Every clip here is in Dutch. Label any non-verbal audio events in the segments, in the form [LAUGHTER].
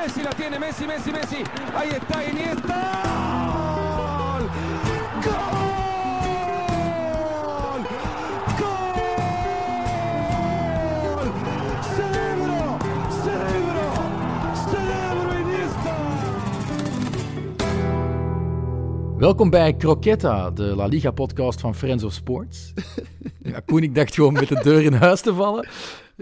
Messi la tiene, Messi, Messi, Messi. Ahí está Iniesta. ¡Gol! ¡Gol! ¡Gol! ¡Cerebro! ¡Cerebro! ¡Cerebro Iniesta! Welkom bij Croquetta, de La Liga-podcast van Friends of Sports. [LAUGHS] ja, Koen, ik dacht gewoon met de deur in huis te vallen.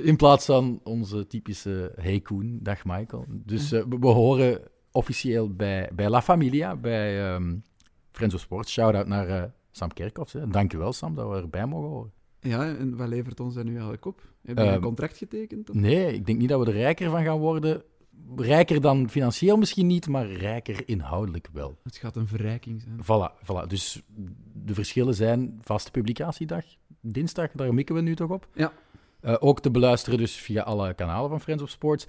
In plaats van onze typische Hey Koen, dag Michael. Dus uh, we, we, horen officieel bij, bij La Familia, bij um, Friends of Sports. Shout-out naar uh, Sam Kerkhoffs. Hè. Dankjewel Sam, dat we erbij mogen horen. Ja, en wat levert ons dat nu eigenlijk op? Heb je een contract getekend? Of? Nee, ik denk niet dat we er rijker van gaan worden. Rijker dan financieel misschien niet, maar rijker inhoudelijk wel. Het gaat een verrijking zijn. Voilà, voilà. dus de verschillen zijn vaste publicatiedag, dinsdag, daar mikken we nu toch op. Ja. Uh, ook te beluisteren dus via alle kanalen van Friends of Sports.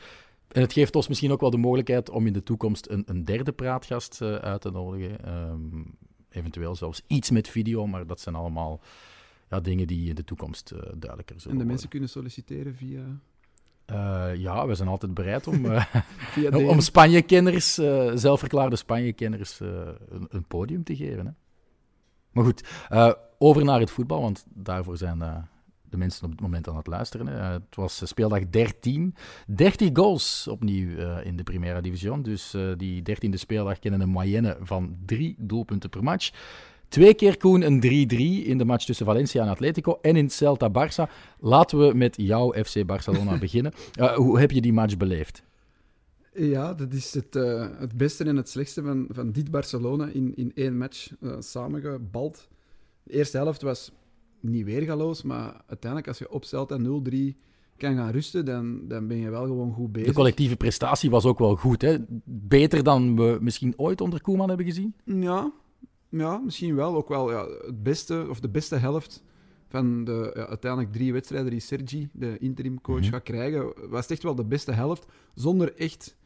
En het geeft ons misschien ook wel de mogelijkheid om in de toekomst een, een derde praatgast uh, uit te nodigen. Um, eventueel zelfs iets met video, maar dat zijn allemaal ja, dingen die in de toekomst uh, duidelijker zullen En de worden. mensen kunnen solliciteren via... Uh, ja, we zijn altijd bereid om, [LAUGHS] uh, [LAUGHS] om Spanje-kenners, uh, zelfverklaarde Spanje-kenners, een, een, podium te geven. Hè. Maar goed, over naar het voetbal, want daarvoor zijn de mensen op het moment aan het luisteren. het was speeldag 13. 30 goals opnieuw in de Primera Division. Dus die 13e speeldag kennen een moyenne van drie doelpunten per match. Twee keer Koen een 3-3 in de match tussen Valencia en Atletico en in Celta Barça. Laten we met jouw FC Barcelona [LAUGHS] beginnen. Hoe heb je die match beleefd? Ja, dat is het, het beste en het slechtste van, van dit Barcelona in, in één match samengebald. De eerste helft was niet weergaloos, maar uiteindelijk als je op Celta 0-3 kan gaan rusten, dan, dan ben je wel gewoon goed bezig. De collectieve prestatie was ook wel goed, hè? Beter dan we misschien ooit onder Koeman hebben gezien? Ja, ja, misschien wel. Ook wel ja, het beste, of de beste helft van de ja, uiteindelijk drie wedstrijden die Sergi, de interim coach, mm-hmm. gaat krijgen, was echt wel de beste helft. Zonder echt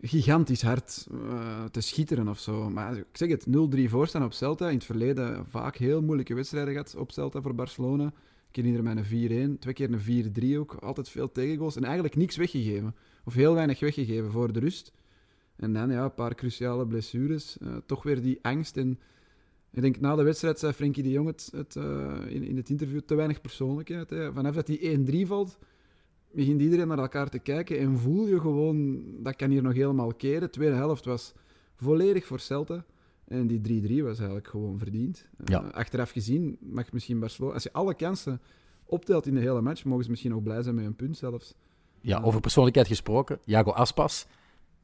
gigantisch hard uh, te schitteren of zo. Maar ik zeg het, 0-3 voorstaan op Celta. In het verleden vaak heel moeilijke wedstrijden gehad op Celta voor Barcelona. Ik herinner mij een 4-1, twee keer een 4-3 ook. Altijd veel tegengoals en eigenlijk niks weggegeven. Of heel weinig weggegeven voor de rust. En dan ja, een paar cruciale blessures. Uh, toch weer die angst. En ik denk na de wedstrijd zei Frenkie de Jong het, uh, in, in het interview te weinig persoonlijkheid. Hè. Vanaf dat die 1-3 valt, begint iedereen naar elkaar te kijken. En voel je gewoon, dat kan hier nog helemaal keren. De tweede helft was volledig voor Celta. En die 3-3 was eigenlijk gewoon verdiend. Ja. Uh, achteraf gezien mag misschien Barcelona... Als je alle kansen optelt in de hele match, mogen ze misschien ook blij zijn met een punt zelfs. Ja, over persoonlijkheid gesproken. Jago Aspas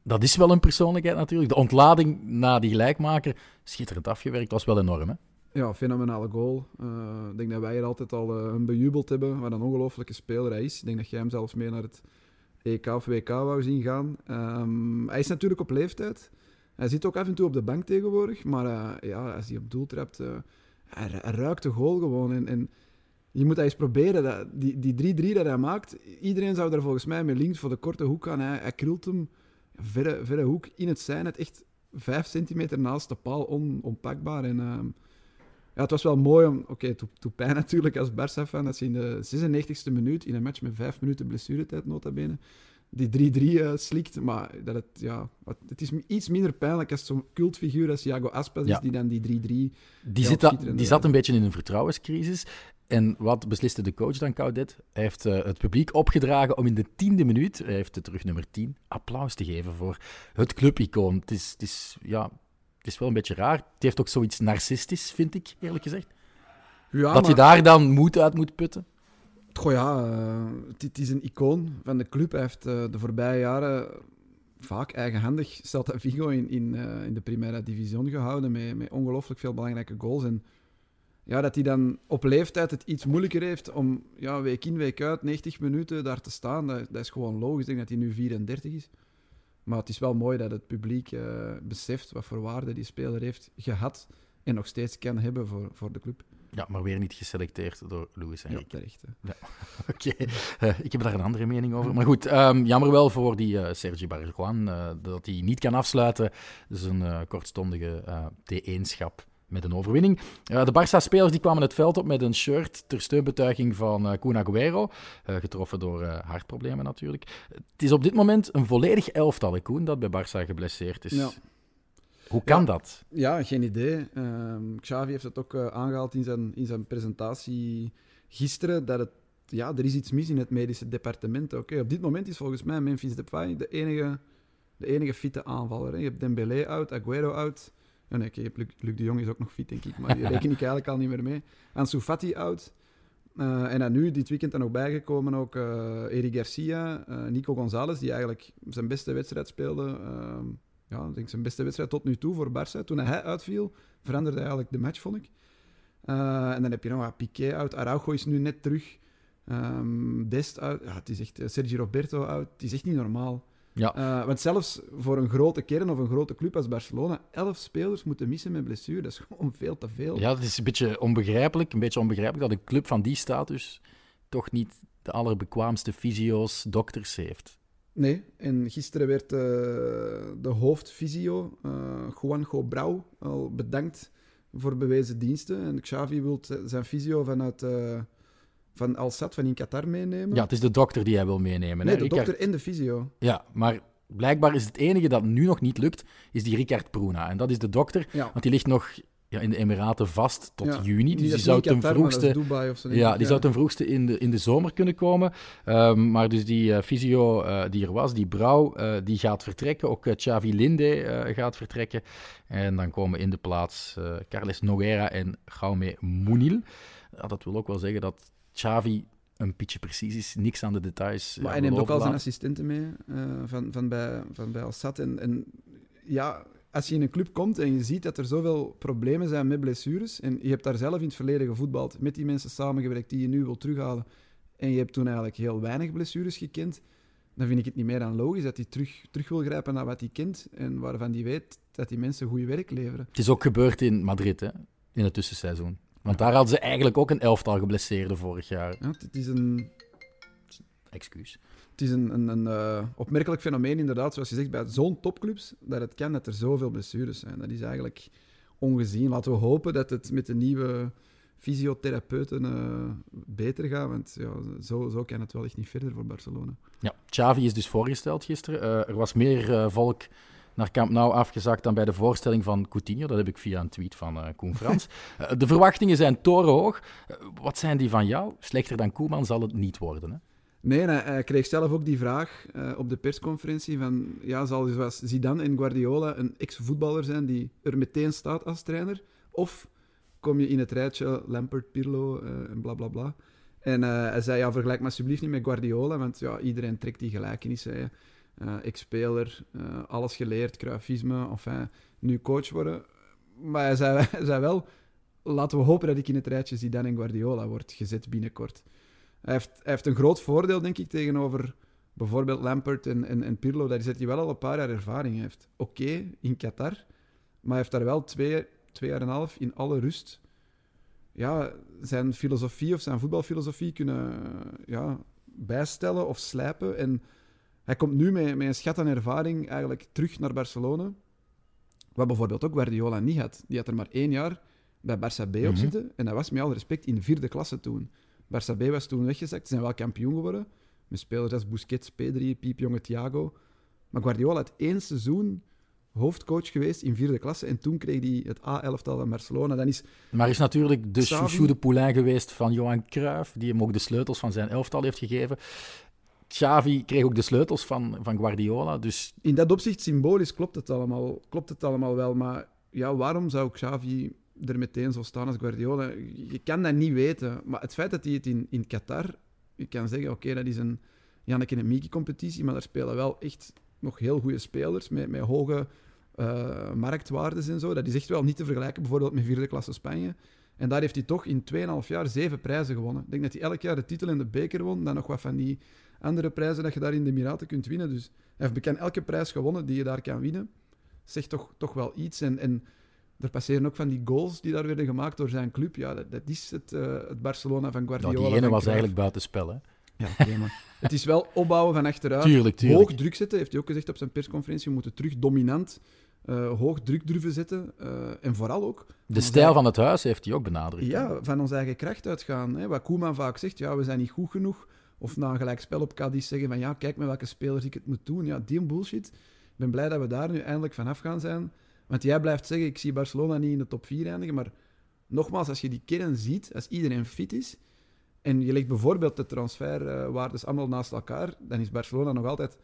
dat is wel een persoonlijkheid natuurlijk. De ontlading na die gelijkmaker, schitterend afgewerkt, was wel enorm. Hè? Ja, fenomenale goal. Uh, ik denk dat wij hier altijd al uh, hem bejubeld hebben. Wat een ongelofelijke speler hij is. Ik denk dat jij hem zelfs mee naar het EK of WK wou zien gaan. Um, hij is natuurlijk op leeftijd. Hij zit ook af en toe op de bank tegenwoordig. Maar uh, ja, als hij op doel trapt, hij, ruikt de goal gewoon. En, en je moet eens proberen. Dat, die 3-3 dat hij maakt, iedereen zou daar volgens mij met links voor de korte hoek gaan. Hij, hij krult hem verre, verre hoek in het zijn. Het echt vijf centimeter naast de paal, on, onpakbaar. En uh, ja, het was wel mooi om... Oké, okay, toe pijn natuurlijk als Barça-fan, dat ze in de 96e minuut, in een match met vijf minuten blessuretijd nota bene, die 3-3 uh, slikt. Maar dat het, ja, het is iets minder pijnlijk als zo'n cultfiguur als Thiago Aspas ja. is, die dan die 3-3... Die, zit die zat een beetje in een vertrouwenscrisis. En wat besliste de coach dan, Caudet? Hij heeft uh, het publiek opgedragen om in de tiende minuut, hij heeft het terug nummer 10, applaus te geven voor het clubicoon. Het is, het, is, ja, het is wel een beetje raar. Het heeft ook zoiets narcistisch, vind ik, eerlijk gezegd. Ja, dat maar... je daar dan moed uit moet putten. Goh ja, uh, het is een icoon van de club. Hij heeft uh, de voorbije jaren vaak eigenhandig Celta Vigo in, in, uh, in de Primera Division gehouden met, met ongelooflijk veel belangrijke goals. En ja, dat hij dan op leeftijd het iets moeilijker heeft om ja, week in, week uit, 90 minuten daar te staan. Dat, dat is gewoon logisch. Ik denk dat hij nu 34 is. Maar het is wel mooi dat het publiek uh, beseft wat voor waarde die speler heeft gehad en nog steeds kan hebben voor, voor de club. Ja, maar weer niet geselecteerd door Louis Enrique. Ja, terecht. Ja. [LAUGHS] Oké, okay. uh, ik heb daar een andere mening over. Maar goed, um, jammer wel voor die uh, Sergi Barjuan uh, dat hij niet kan afsluiten. Dus een kortstondige T1-schap met een overwinning. de Barça-spelers die kwamen het veld op met een shirt ter steunbetuiging van uh, Kun Agüero. getroffen door hartproblemen natuurlijk. Het is op dit moment een volledig elftal, Koen, dat bij Barça geblesseerd is. Ja. Hoe kan dat? Ja, geen idee. Uh, Xavi heeft het ook aangehaald in zijn, in zijn presentatie gisteren, dat het ja, er is iets mis in het medische departement. Oké, Op dit moment is volgens mij Memphis Depay de enige, de enige fitte aanvaller. Hè. Je hebt Dembélé out, Aguero out. Ja, nee, okay, Luc, de Jong is ook nog fit, denk ik, maar die reken ik eigenlijk al niet meer mee. Ansu Fati out. Uh, en dan nu, dit weekend, dan nog bijgekomen ook uh, Eric Garcia, uh, Nico González, die eigenlijk zijn beste wedstrijd speelde. Ehm, ja, ik denk zijn beste wedstrijd tot nu toe voor Barça. Toen hij uitviel, veranderde eigenlijk de match, vond ik. en dan heb je nog uh, Piqué uit. Araujo is nu net terug. Um, Dest uit. Ja, het is echt, eh, Sergi Roberto uit. Het is echt niet normaal. Ja. Uh, want zelfs voor een grote kern of een grote club als Barcelona, elf spelers moeten missen met blessure. Dat is gewoon veel te veel. Ja, het is een beetje onbegrijpelijk, een beetje onbegrijpelijk dat een club van die status toch niet de allerbekwaamste fysio's, dokters heeft. Nee, en gisteren werd uh, de hoofdfysio, uh, Juanjo Brau, al bedankt voor bewezen diensten. En Xavi wil zijn fysio vanuit van Al-Sad van in Qatar meenemen. Ja, het is de dokter die hij wil meenemen. Nee, de dokter en de fysio. Ja, maar blijkbaar is het enige dat nu nog niet lukt, is die Ricard Pruna. En dat is de dokter, ja. want die ligt nog ja, in de Emiraten vast tot juni. Dus die, zou ten vroegste, ja, die zou ten vroegste in de, in de zomer kunnen komen. Um, maar dus die uh, fysio uh, die er was, die Brouw, uh, die gaat vertrekken. Ook Xavi Linde gaat vertrekken. En dan komen in de plaats Carles Noguera en Jaume Munil. dat wil ook wel zeggen dat Xavi een beetje precies is, niks aan de details. Maar hij neemt ook al zijn assistenten mee uh, van, van, bij, van bij Alsat. En, en ja, als je in een club komt en je ziet dat er zoveel problemen zijn met blessures, en je hebt daar zelf in het verleden gevoetbald, met die mensen samengewerkt die je nu wil terughalen, en je hebt toen eigenlijk heel weinig blessures gekend, dan vind ik het niet meer dan logisch dat hij terug, terug wil grijpen naar wat hij kent en waarvan hij weet dat die mensen goed werk leveren. Het is ook gebeurd in Madrid, hè? in het tussenseizoen. Want daar hadden ze eigenlijk ook een elftal geblesseerden vorig jaar. Ja, het is een... Excuus. Het is een, een, een uh, opmerkelijk fenomeen, inderdaad, zoals je zegt, bij zo'n topclubs, dat het kan dat er zoveel blessures zijn. Dat is eigenlijk ongezien. Laten we hopen dat het met de nieuwe fysiotherapeuten uh, beter gaat, want ja, zo, zo kan het wel echt niet verder voor Barcelona. Ja, Xavi is dus voorgesteld gisteren. Uh, er was meer volk naar Camp Nou afgezakt dan bij de voorstelling van Coutinho. Dat heb ik via een tweet van uh, Koen Frans. uh, de verwachtingen zijn torenhoog. Uh, wat zijn die van jou? Slechter dan Koeman zal het niet worden, hè? Nee, hij kreeg zelf ook die vraag op de persconferentie van... Ja, zal zoals Zidane en Guardiola een ex-voetballer zijn die er meteen staat als trainer? Of kom je in het rijtje Lampert, Pirlo en bla bla bla? En hij zei, ja, vergelijk me alsjeblieft niet met Guardiola, want ja, iedereen trekt die gelijkenissen. Uh, ex-speler, uh, alles geleerd, cruifisme, enfin, nu coach worden. Maar hij zei, [LAUGHS] zei, wel, laten we hopen dat ik in het rijtje Zidane en Guardiola word gezet binnenkort. Hij heeft, hij heeft een groot voordeel, denk ik, tegenover bijvoorbeeld Lampert en, en, en Pirlo, dat is dat hij wel al een paar jaar ervaring heeft. Oké, in Qatar, maar hij heeft daar wel twee, twee jaar en een half in alle rust ja, zijn filosofie of zijn voetbalfilosofie kunnen ja, bijstellen of slijpen. En hij komt nu met, met een schat aan ervaring eigenlijk terug naar Barcelona. Wat bijvoorbeeld ook Guardiola niet had. Die had er maar één jaar bij Barça B op mhm. zitten. En dat was met alle respect in vierde klasse toen. Barça B was toen weggezakt. Ze zijn wel kampioen geworden. Met spelers als Busquets, Pedri, Piepjonge, Thiago. Maar Guardiola had één seizoen hoofdcoach geweest in vierde klasse. En toen kreeg hij het A-elftal van Barcelona. Dan is maar is natuurlijk de chouchou de poulain geweest van Johan Cruijff, die hem ook de sleutels van zijn elftal heeft gegeven. Xavi kreeg ook de sleutels van, van Guardiola. Dus... In dat opzicht, symbolisch, klopt het, allemaal, klopt het allemaal wel. Maar ja, waarom zou Xavi er meteen zo staan als Guardiola? Je kan dat niet weten. Maar het feit dat hij het in, in Qatar... Je kan zeggen, oké, dat is een Janneke en Miki-competitie, maar daar spelen wel echt nog heel goede spelers met, met hoge uh, marktwaardes en zo. Dat is echt wel niet te vergelijken bijvoorbeeld met vierde klasse Spanje. En daar heeft hij toch in 2,5 jaar zeven prijzen gewonnen. Ik denk dat hij elk jaar de titel en de beker won. Dan nog wat van die andere prijzen dat je daar in de Emiraten kunt winnen. Dus hij heeft bekend elke prijs gewonnen die je daar kan winnen. Zegt toch, toch wel iets. En, en er passeren ook van die goals die daar werden gemaakt door zijn club. Ja, dat, dat is het, uh, het Barcelona van Guardiola. Nou, die ene was eigenlijk buitenspel, hè? Ja, okay, het is wel opbouwen van achteruit. [LAUGHS] Tuurlijk, tuurlijk. Hoog druk zetten, heeft hij ook gezegd op zijn persconferentie. We moeten terug dominant uh, hoog druk durven zetten. en vooral ook... De stijl van het huis heeft hij ook benadrukt. Ja, van onze eigen kracht uitgaan. Hè. Wat Koeman vaak zegt, ja, we zijn niet goed genoeg. Of na een gelijk spel op Cadiz zeggen van ja, kijk met welke spelers ik het moet doen. Ja, die bullshit. Ik ben blij dat we daar nu eindelijk vanaf gaan zijn. Want jij blijft zeggen, ik zie Barcelona niet in de top 4 eindigen. Maar nogmaals, als je die kern ziet, als iedereen fit is, en je legt bijvoorbeeld de transferwaardes allemaal naast elkaar, dan is Barcelona nog altijd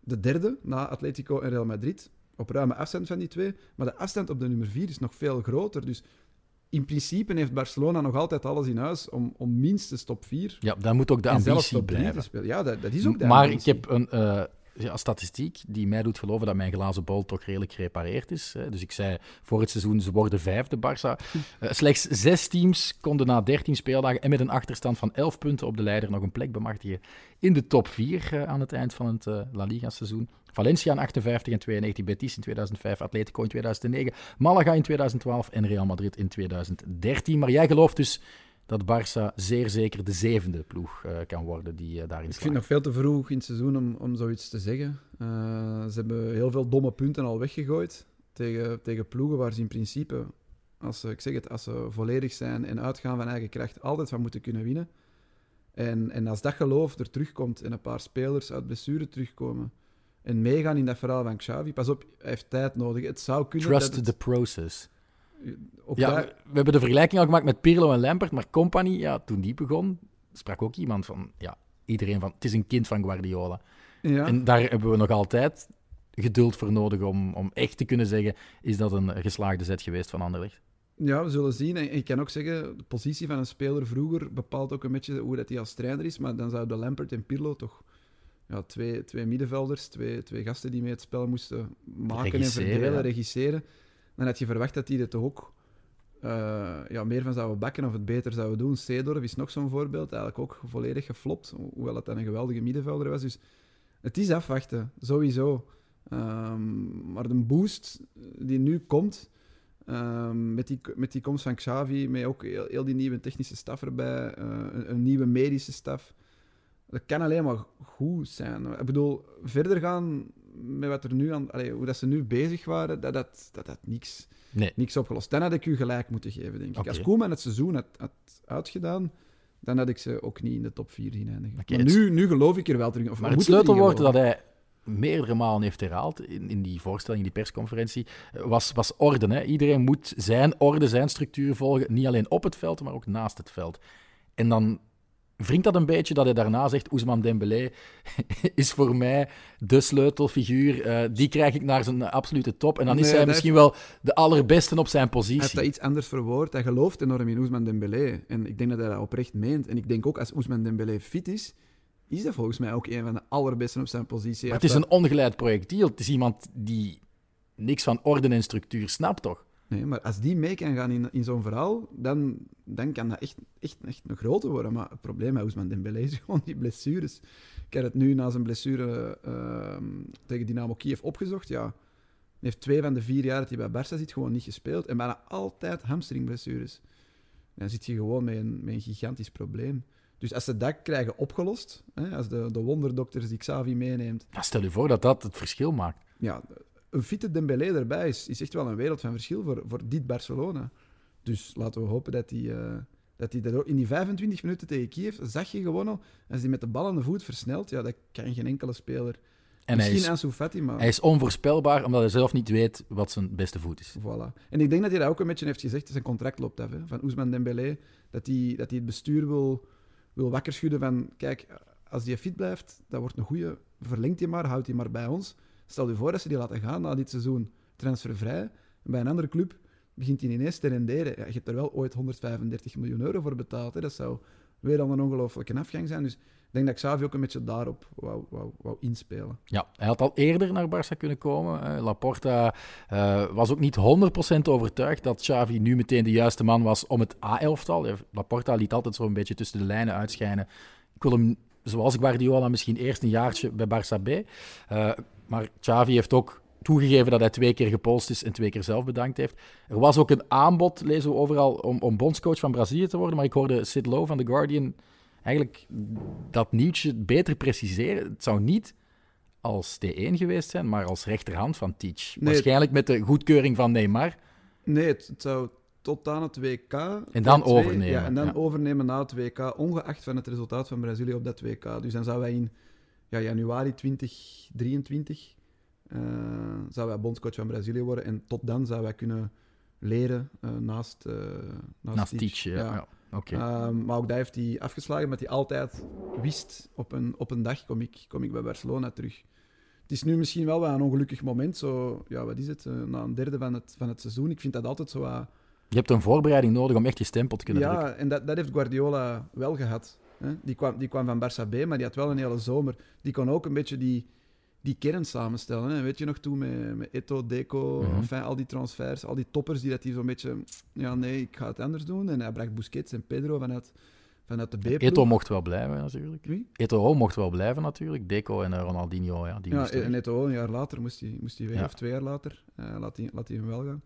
de derde na Atletico en Real Madrid. Op ruime afstand van die twee. Maar de afstand op de nummer 4 is nog veel groter. Dus in principe heeft Barcelona nog altijd alles in huis om, om minstens top 4. Ja, daar moet ook de ambitie blijven. Ja, dat, dat, is ook de Maar ik heb een, uh, ja, statistiek die mij doet geloven dat mijn glazen bol toch redelijk gerepareerd is. Dus ik zei voor het seizoen, ze worden vijfde, Barça. Uh, [LAUGHS] slechts zes teams konden na 13 speeldagen en met een achterstand van 11 punten op de leider nog een plek bemachtigen in de top 4 uh, eh, aan het eind van het La Liga-seizoen. Valencia in 58 en 92, Betis in 2005, Atletico in 2009, Malaga in 2012 en Real Madrid in 2013. Maar jij gelooft dus dat Barça zeer zeker de zevende ploeg uh, kan worden die uh, daarin Ik vind het nog veel te vroeg in het seizoen om, om zoiets te zeggen. Uh, ze hebben heel veel domme punten al weggegooid tegen, tegen ploegen waar ze in principe, als ze, ik zeg het, als ze volledig zijn en uitgaan van eigen kracht, altijd van moeten kunnen winnen. En, en als dat geloof er terugkomt en een paar spelers uit blessure terugkomen en meegaan in dat verhaal van Xavi, pas op, hij heeft tijd nodig. Het zou kunnen Trust the process ja, we hebben de vergelijking al gemaakt met Pirlo en Lampert, maar Company, ja, toen die begon, sprak ook iemand van, ja, iedereen van, het is een kind van Guardiola. Ja. En daar hebben we nog altijd geduld voor nodig om, om echt te kunnen zeggen, is dat een geslaagde zet geweest van Anderlecht? Ja, we zullen zien. En ik kan ook zeggen, de positie van een speler vroeger bepaalt ook een beetje hoe dat hij als trainer is. Maar dan zouden Lampert en Pirlo toch ja, twee, twee middenvelders, twee, twee gasten die mee het spel moesten maken en verdelen, regisseren dan had je verwacht dat die er toch ook uh, ja, meer van zouden bakken of het beter zouden doen. Seedorf is nog zo'n voorbeeld, eigenlijk ook volledig geflopt, hoewel het dan een geweldige middenvelder was. Dus het is afwachten, sowieso. Um, maar de boost die nu komt, um, met, die, met die komst van Xavi, met ook heel, heel die nieuwe technische staf erbij, uh, een, een, nieuwe medische staf, dat kan alleen maar goed zijn. Ik bedoel, verder gaan met wat er nu aan, allee, hoe dat ze nu bezig waren, dat dat, dat, dat niks, nee. niks opgelost. Dan had ik u gelijk moeten geven, denk ik. Als Koeman het seizoen had, had uitgedaan, dan had ik ze ook niet in de top 4 zien eindigen. maar nu, nu geloof ik er wel terug. Of maar het sleutelwoord dat hij meerdere malen heeft herhaald in, in die voorstelling, in die persconferentie, was, was orde. Hè? Iedereen moet zijn orde, zijn structuur volgen, niet alleen op het veld, maar ook naast het veld. En dan wringt dat een beetje dat hij daarna zegt: Ousmane Dembélé [LAUGHS] is voor mij de sleutelfiguur. Uh, die krijg ik naar zijn absolute top. En dan is hij misschien wel de allerbeste op zijn positie. Hij heeft dat iets anders verwoord. Hij gelooft enorm in Ousmane Dembélé. En ik denk dat hij dat oprecht meent. En ik denk ook als Ousmane Dembélé fit is, is hij volgens mij ook een van de allerbeste op zijn positie. Maar het is een ongeleid projectiel. Het is iemand die niks van orde en structuur snapt, toch? Nee, maar als die mee kan gaan in, in zo'n verhaal, dan, dan kan dat echt, echt, echt een grote worden. Maar het probleem met Ousmane Dembélé is [LAUGHS] gewoon die blessures. Ik heb het nu na zijn blessure uh, tegen Dynamo Kiev opgezocht. Ja, hij heeft twee van de vier jaar dat hij bij Barça zit gewoon niet gespeeld. En bijna altijd hamstringblessures. Dan zit je gewoon met een, met een gigantisch probleem. Dus als ze dat krijgen opgelost, hè, als de, de wonderdokters die Xavi meeneemt... Ja, stel je voor dat dat het verschil maakt. Ja, een fitte Dembélé erbij is, is echt wel een wereld van verschil voor, voor dit Barcelona. Dus laten we hopen dat hij... Uh, dat hij dat in die 25 minuten tegen Kiev zag je gewoon al, als hij met de bal aan de voet versnelt, ja, dat kan geen enkele speler. En Misschien hij is, Ansu Fati, maar... Hij is onvoorspelbaar, omdat hij zelf niet weet wat zijn beste voet is. Voilà. En ik denk dat hij dat ook een beetje heeft gezegd, zijn contract loopt af, hè, van Ousmane Dembélé, dat hij, dat hij het bestuur wil, wil wakker schudden van, kijk, als hij fit blijft, dat wordt een goede, verlengt hij maar, houdt hij maar bij ons. Stel je voor dat ze die laten gaan na dit seizoen transfervrij. Bij een andere club begint hij ineens te renderen. Ja, je hebt er wel ooit 135 miljoen euro voor betaald. Hè. Dat zou weer al een ongelofelijke afgang zijn. Dus ik denk dat Xavi ook een beetje daarop wou, wou, wou inspelen. Ja, hij had al eerder naar Barça kunnen komen. Laporta uh, was ook niet 100% overtuigd dat Xavi nu meteen de juiste man was om het A-elftal. Laporta liet altijd zo'n beetje tussen de lijnen uitschijnen. Ik wil hem, zoals Guardiola, misschien eerst een jaartje bij Barça B. Uh, maar Xavi heeft ook toegegeven dat hij twee keer gepolst is en twee keer zelf bedankt heeft. Er was ook een aanbod, lezen we overal, om, om bondscoach van Brazilië te worden. Maar ik hoorde Sid Lowe van The Guardian eigenlijk dat nieuwtje beter preciseren. Het zou niet als T1 geweest zijn, maar als rechterhand van Teach. Waarschijnlijk met de goedkeuring van Neymar. Nee, het, zou tot aan het WK. En dan overnemen. Ja, en dan overnemen na het WK, ongeacht van het resultaat van Brazilië op dat WK. Dus dan zouden wij in ja, januari 2023 uh, zou wij bondscoach van Brazilië worden. En tot dan zouden wij kunnen leren uh, naast, uh, naast, naast Teach. ja. ja. Ehm, maar ook daar heeft hij afgeslagen, met hij altijd wist, op een, op een dag kom ik, kom ik bij Barcelona terug. Het is nu misschien wel wel een ongelukkig moment, zo, ja, wat is het, uh, na een derde van het, van het seizoen. Ik vind dat altijd zo... Uh, je hebt een voorbereiding nodig om echt je stempel te kunnen ja, drukken. Ja, en dat, dat heeft Guardiola wel gehad. Hè? Die, kwam, die kwam van Barça B, maar die had wel een hele zomer. Die kon ook een beetje die, die kern samenstellen. Hè? Weet je nog toen met, met Eto, Deco, mm enfin, al die transfers, al die toppers die dat hij zo'n beetje... Ja, nee, ik ga het anders doen. En hij bracht Busquets en Pedro vanuit, vanuit de B-ploeg. Eto mocht wel blijven, natuurlijk. Wie? Eto mocht wel blijven, natuurlijk. Deco en Ronaldinho, ja. Die ja, en Eto een jaar later moest hij, moest hij weg, of twee jaar later. Uh, laat, hij, laat hij hem wel gaan.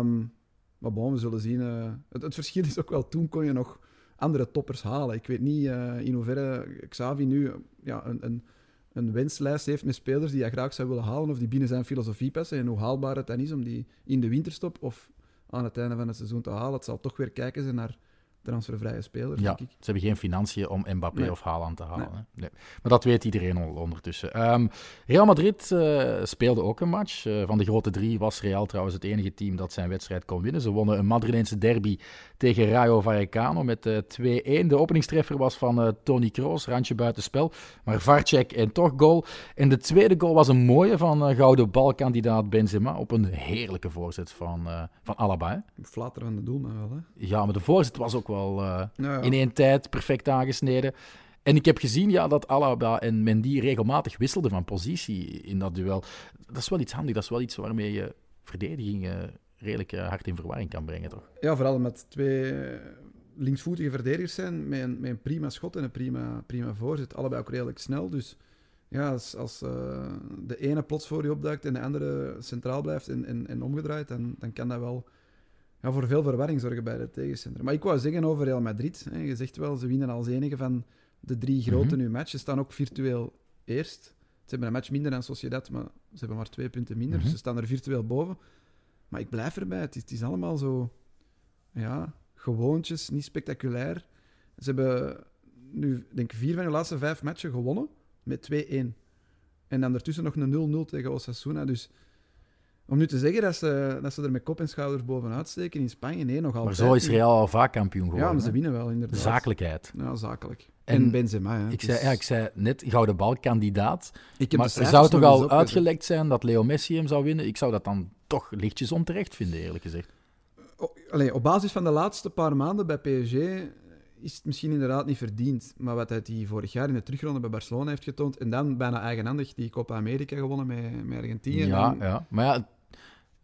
Um, maar bon, we zullen zien. Uh, het, het, verschil is ook wel, toen kon je nog andere toppers halen. Ik weet niet uh, in hoeverre Xavi nu ja, een, een een wenslijst heeft met spelers die hij graag zou willen halen of die binnen zijn filosofie passen en hoe haalbaar het dan is om die in de winterstop of aan het einde van het seizoen te halen. Het zal toch weer kijken zijn naar transfervrije spelers, ja, denk ik. Ze hebben geen financiën om Mbappé of Haaland te halen. Nee. Nee. Maar dat weet iedereen al ondertussen. Um, Real Madrid uh, speelde ook een match. Uh, van de grote drie was Real trouwens het enige team dat zijn wedstrijd kon winnen. Ze wonnen een Madrileense derby tegen Rayo Vallecano met uh, eh, 2-1. De openingstreffer was van Tony Kroos, randje buitenspel. Maar Varcek en toch goal. En de tweede goal was een mooie van gouden balkandidaat Benzema op een heerlijke voorzet van, van Alaba. Van de doelman wel, hè? Ja, maar de voorzet was ook wel uh, in één tijd perfect aangesneden. En ik heb gezien ja, dat Alaba en Mendy regelmatig wisselden van positie in dat duel. Dat is wel iets handig, dat is wel iets waarmee je verdediging uh, redelijk uh, hard in verwarring kan brengen, toch? Ja, vooral met twee linksvoetige verdedigers zijn, met een, met een prima schot en een prima, prima voorzet. Allebei ook redelijk snel, dus ja, als, als de ene plots voor je opduikt en de andere centraal blijft en, en, en omgedraaid, dan, dan kan dat wel ja, voor veel verwarring zorgen bij de tegenstander. Maar ik wou zeggen over Real Madrid. Hè, je zegt wel, ze winnen als enige van de drie grote -hmm. nu matches. Ze staan ook virtueel eerst. Ze hebben een match minder dan Sociedad, maar ze hebben maar twee punten minder. Dus ze staan er virtueel boven. Maar ik blijf erbij. Het is, het is allemaal zo... Ja, gewoontjes, niet spectaculair. Ze hebben nu, denk ik, vier van de laatste vijf matchen gewonnen met 2-1. En dan ertussen nog een 0-0 tegen Osasuna. Dus om nu te zeggen dat ze, dat ze er met kop en schouders bovenuit steken in Spanje, nee, nog altijd. Maar zo is Real al vaak kampioen geworden. Ja, maar ze winnen wel, inderdaad. Zakelijkheid. Ja, zakelijk. En, en Benzema, hè. Ik, zei, ja, ik zei net, gouden balkandidaat. Maar er zou toch al uitgelekt zijn dat Leo Messi hem zou winnen? Ik zou dat dan toch lichtjes onterecht vinden, eerlijk gezegd. Allee, op basis van de laatste paar maanden bij PSG is het misschien inderdaad niet verdiend. Maar wat hij die vorig jaar in de terugronde bij Barcelona heeft getoond, en dan bijna eigenhandig die Copa America gewonnen met, met Argentinië. Ja, dan... ja, maar ja,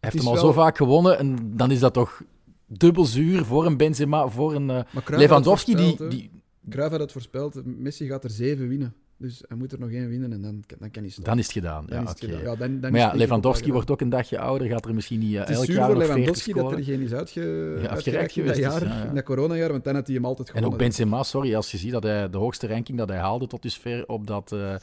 heeft hem al zo vaak gewonnen en dan is dat toch dubbel zuur voor een Benzema, voor een uh, Lewandowski. Die, die... Cruijff had het voorspeld, Messi gaat er zeven winnen. Dus hij moet er nog één winnen en dan, dan kan hij stoppen. Dan is het gedaan. Dan ja, het gedaan. Ja, dan, dan maar ja, Lewandowski wordt ook een dagje ouder, gaat er misschien niet uh, elk jaar voor Lewandowski dat er geen is uitge... ja, uitgereikt in dat jaar, ja, in dat coronajaar, want dan had hij hem altijd gewonnen. En ook Benzema, sorry, als je ziet dat hij de hoogste ranking dat hij haalde tot dusver op, dat, uh,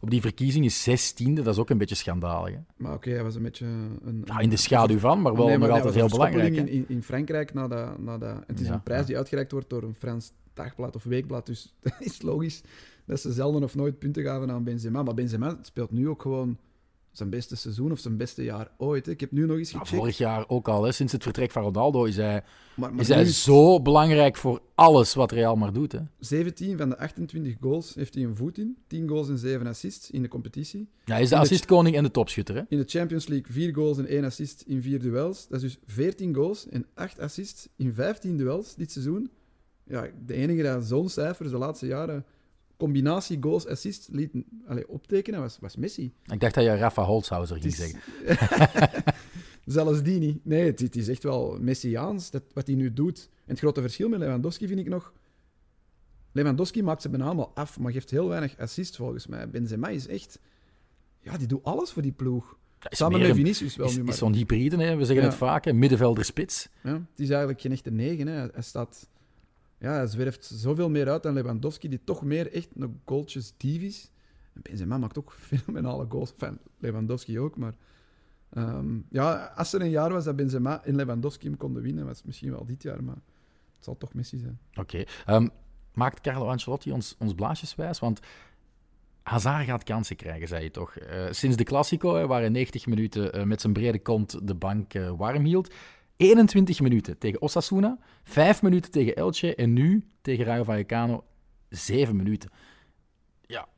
op die verkiezing is 16e, dat is ook een beetje schandalig. Hè? Maar oké, okay, hij was een beetje... Een, ja, in de schaduw van, maar wel nee, maar nog altijd heel belangrijk. In, in, in Frankrijk, na dat, na dat, het is een prijs die uitgereikt wordt door een Frans dagblad of weekblad, dus [LAUGHS] dat is logisch dat ze zelden of nooit punten gaven aan Benzema. Maar Benzema speelt nu ook gewoon zijn beste seizoen of zijn beste jaar ooit. Hè. Ik heb nu nog eens gecheckt. Ja, vorig jaar ook al, hè. sinds het vertrek van Ronaldo is hij, maar, maar is hij zo belangrijk voor alles wat Real maar doet. Hè. 17 van de 28 goals heeft hij een voet in. 10 goals en 7 assists in de competitie. Ja, hij is de assistkoning en de topschutter. Hè? In de Champions League 4 goals en 1 assist in 4 duels. Dat is dus 14 goals en 8 assists in 15 duels dit seizoen. Ja, de enige dat zo'n cijfers de laatste jaren combinatie goals, assists liet allez, optekenen was, was Messi. Ik dacht dat je Rafa Holzhauser ging zeggen. [LAUGHS] Zelfs die niet. Nee, het, het is echt wel Messiaans, dat, wat hij nu doet. En het grote verschil met Lewandowski vind ik nog... Lewandowski maakt ze bijna allemaal af, maar geeft heel weinig assist volgens mij. Benzema is echt... Ja, die doet alles voor die ploeg. Samen met Vinicius wel is, nu maar. is zo'n hybride, hè? we zeggen ja. het vaak, middenvelder spits. Ja, het is eigenlijk geen echte negen. Hè. Hij staat ja, hij zwerft zoveel meer uit dan Lewandowski, die toch meer echt een goaltjes dief is. Benzema maakt ook [LAUGHS] fenomenale goals. Enfin, Lewandowski ook, maar... Ehm, ja, als er een jaar was dat Benzema en Lewandowski hem konden winnen, was het misschien wel dit jaar, maar het zal toch Messi zijn. Oké. Ehm, maakt Carlo Ancelotti ons, ons blaasjes wijs? Want Hazard gaat kansen krijgen, zei je toch? Uh, sinds de Classico, waar hij 90 minuten uh, met zijn brede kont de bank uh, warm hield. 21 minuten tegen Osasuna, 5 minuten tegen Elche en nu tegen Rayo Vallecano 7 minuten. Ja,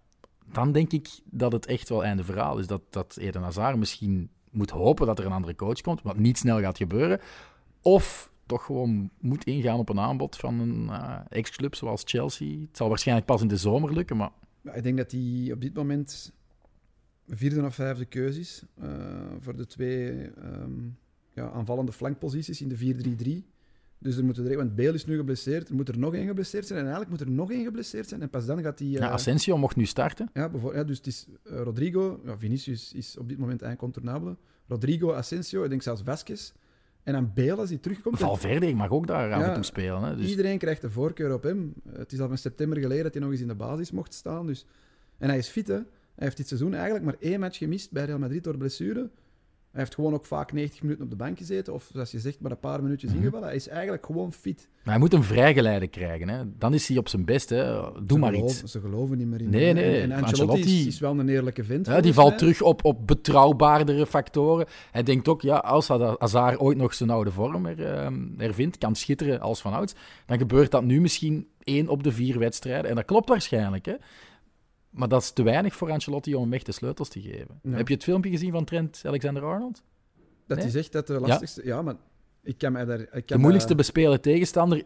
dan denk ik dat het echt wel einde verhaal is. Dat, dat Eden Hazard misschien moet hopen dat er een andere coach komt, wat niet snel gaat gebeuren. Of toch gewoon moet ingaan op een aanbod van een ex-club zoals Chelsea. Het zal waarschijnlijk pas in de zomer lukken, maar ik denk dat hij op dit moment vierde of vijfde keuze is uh, voor de twee um, ja, aanvallende flankposities in de 4-3-3. Dus er moet er, want Bale is nu geblesseerd, er moet er nog één geblesseerd zijn en eigenlijk moet er nog één geblesseerd zijn en pas dan gaat hij... Uh, ja, Asensio mocht nu starten. Ja, ja dus het is uh, Rodrigo, ja, Vinicius is op dit moment incontournabele. Rodrigo, Asensio, ik denk zelfs Vasquez. En dan Bale, als hij terugkomt... Valverde mag ook daar aan ja, spelen. Hè, dus... Iedereen krijgt de voorkeur op hem. Het is al van september geleden dat hij nog eens in de basis mocht staan. Dus... En hij is fit, hè. Hij heeft dit seizoen eigenlijk maar één match gemist bij Real Madrid door blessure. Hij heeft gewoon ook vaak 90 minuten op de bank gezeten. Of zoals je zegt, maar een paar minuutjes mm ingevallen. Hij is eigenlijk gewoon fit. Maar hij moet een vrijgeleide krijgen. Hè. Dan is hij op zijn best. Hè. Doe ze maar geloven, iets. Ze geloven niet meer in Nee, nee. En Ancelotti, is wel een eerlijke vent. Ja, die valt terug op, op betrouwbaardere factoren. Hij denkt ook, ja, als Hazard ooit nog zijn oude vorm er, hervindt, kan schitteren als van ouds, dan gebeurt dat nu misschien één op de vier wedstrijden. En dat klopt waarschijnlijk. Hè. Maar dat is te weinig voor Ancelotti om hem echt de sleutels te geven. Heb je het filmpje gezien van Trent Alexander-Arnold? Dat hij zegt dat de lastigste... Ja, maar ik kan mij daar... Ik kan de moeilijkste bespelen tegenstander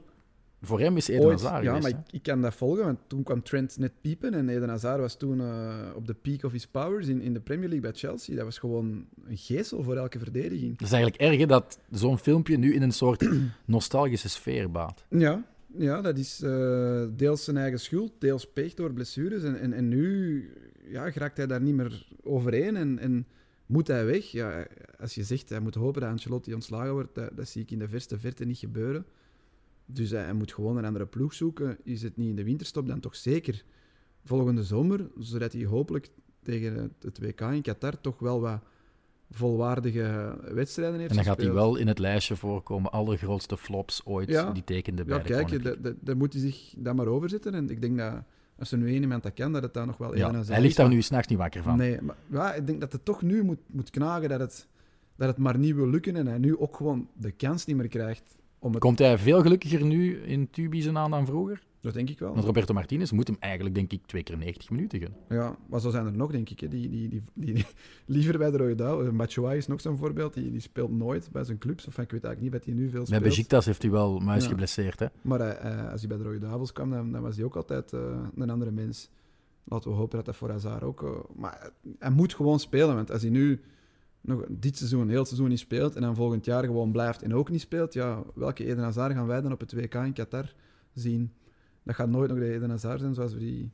voor hem is Eden Ooit, Hazard Ja, maar ik, ik, kan dat volgen, want toen kwam Trent net piepen en Eden Hazard was toen uh, op de peak of his powers in, in de Premier League bij Chelsea. Dat was gewoon een geestel voor elke verdediging. Het is eigenlijk erg dat zo'n filmpje nu in een soort [CLEARS THROAT] nostalgische sfeer baat. Ja, ja dat is uh, deels zijn eigen schuld, deels peeg door blessures. En, en, en nu ja, geraakt hij daar niet meer overheen en... en moet hij weg? Ja, als je zegt hij moet hopen dat Ancelotti ontslagen wordt, dat, dat zie ik in de verste verte niet gebeuren. Dus hij, moet gewoon een andere ploeg zoeken. Is het niet in de winterstop, dan toch zeker volgende zomer, zodat hij hopelijk tegen het WK in Qatar toch wel wat volwaardige wedstrijden heeft En dan gaat hij wel in het lijstje voorkomen, allergrootste flops ooit, ja. die tekende bij ja, kijk, daar moet hij zich dan maar over zitten. En ik denk dat als er nu één iemand dat kan, dat het dan nog wel ja, Hij ligt daar nu s'nachts niet wakker van. Nee, maar ja, ik denk dat het toch nu moet, moet knagen dat het, dat het maar niet wil lukken en hij nu ook gewoon de kans niet meer krijgt. Om het... Komt hij veel gelukkiger nu in Tubize aan dan vroeger? Dat denk ik wel. Want Roberto Martinez moet hem eigenlijk, denk ik, twee keer 90 minuten gaan. Ja, maar zo zijn er nog, denk ik. Hè. Die, die, die, die, [LAUGHS] liever bij de Rode Duivel. Batshuayi is nog zo'n voorbeeld. Die, die speelt nooit bij zijn clubs. Of ik weet eigenlijk niet dat hij nu veel speelt. Bij Besiktas heeft hij wel muis geblesseerd. Hè? Maar uh, als hij bij de Rode Duivels kwam, dan, dan was hij ook altijd uh, een andere mens. Laten we hopen dat dat voor Hazard ook... Uh, maar hij moet gewoon spelen. Want als hij nu nog dit seizoen, heel seizoen niet speelt... en dan volgend jaar gewoon blijft en ook niet speelt... Ja, welke Eden Hazard gaan wij dan op het WK in Qatar zien? Dat gaat nooit nog de Eden Hazard zijn zoals we die,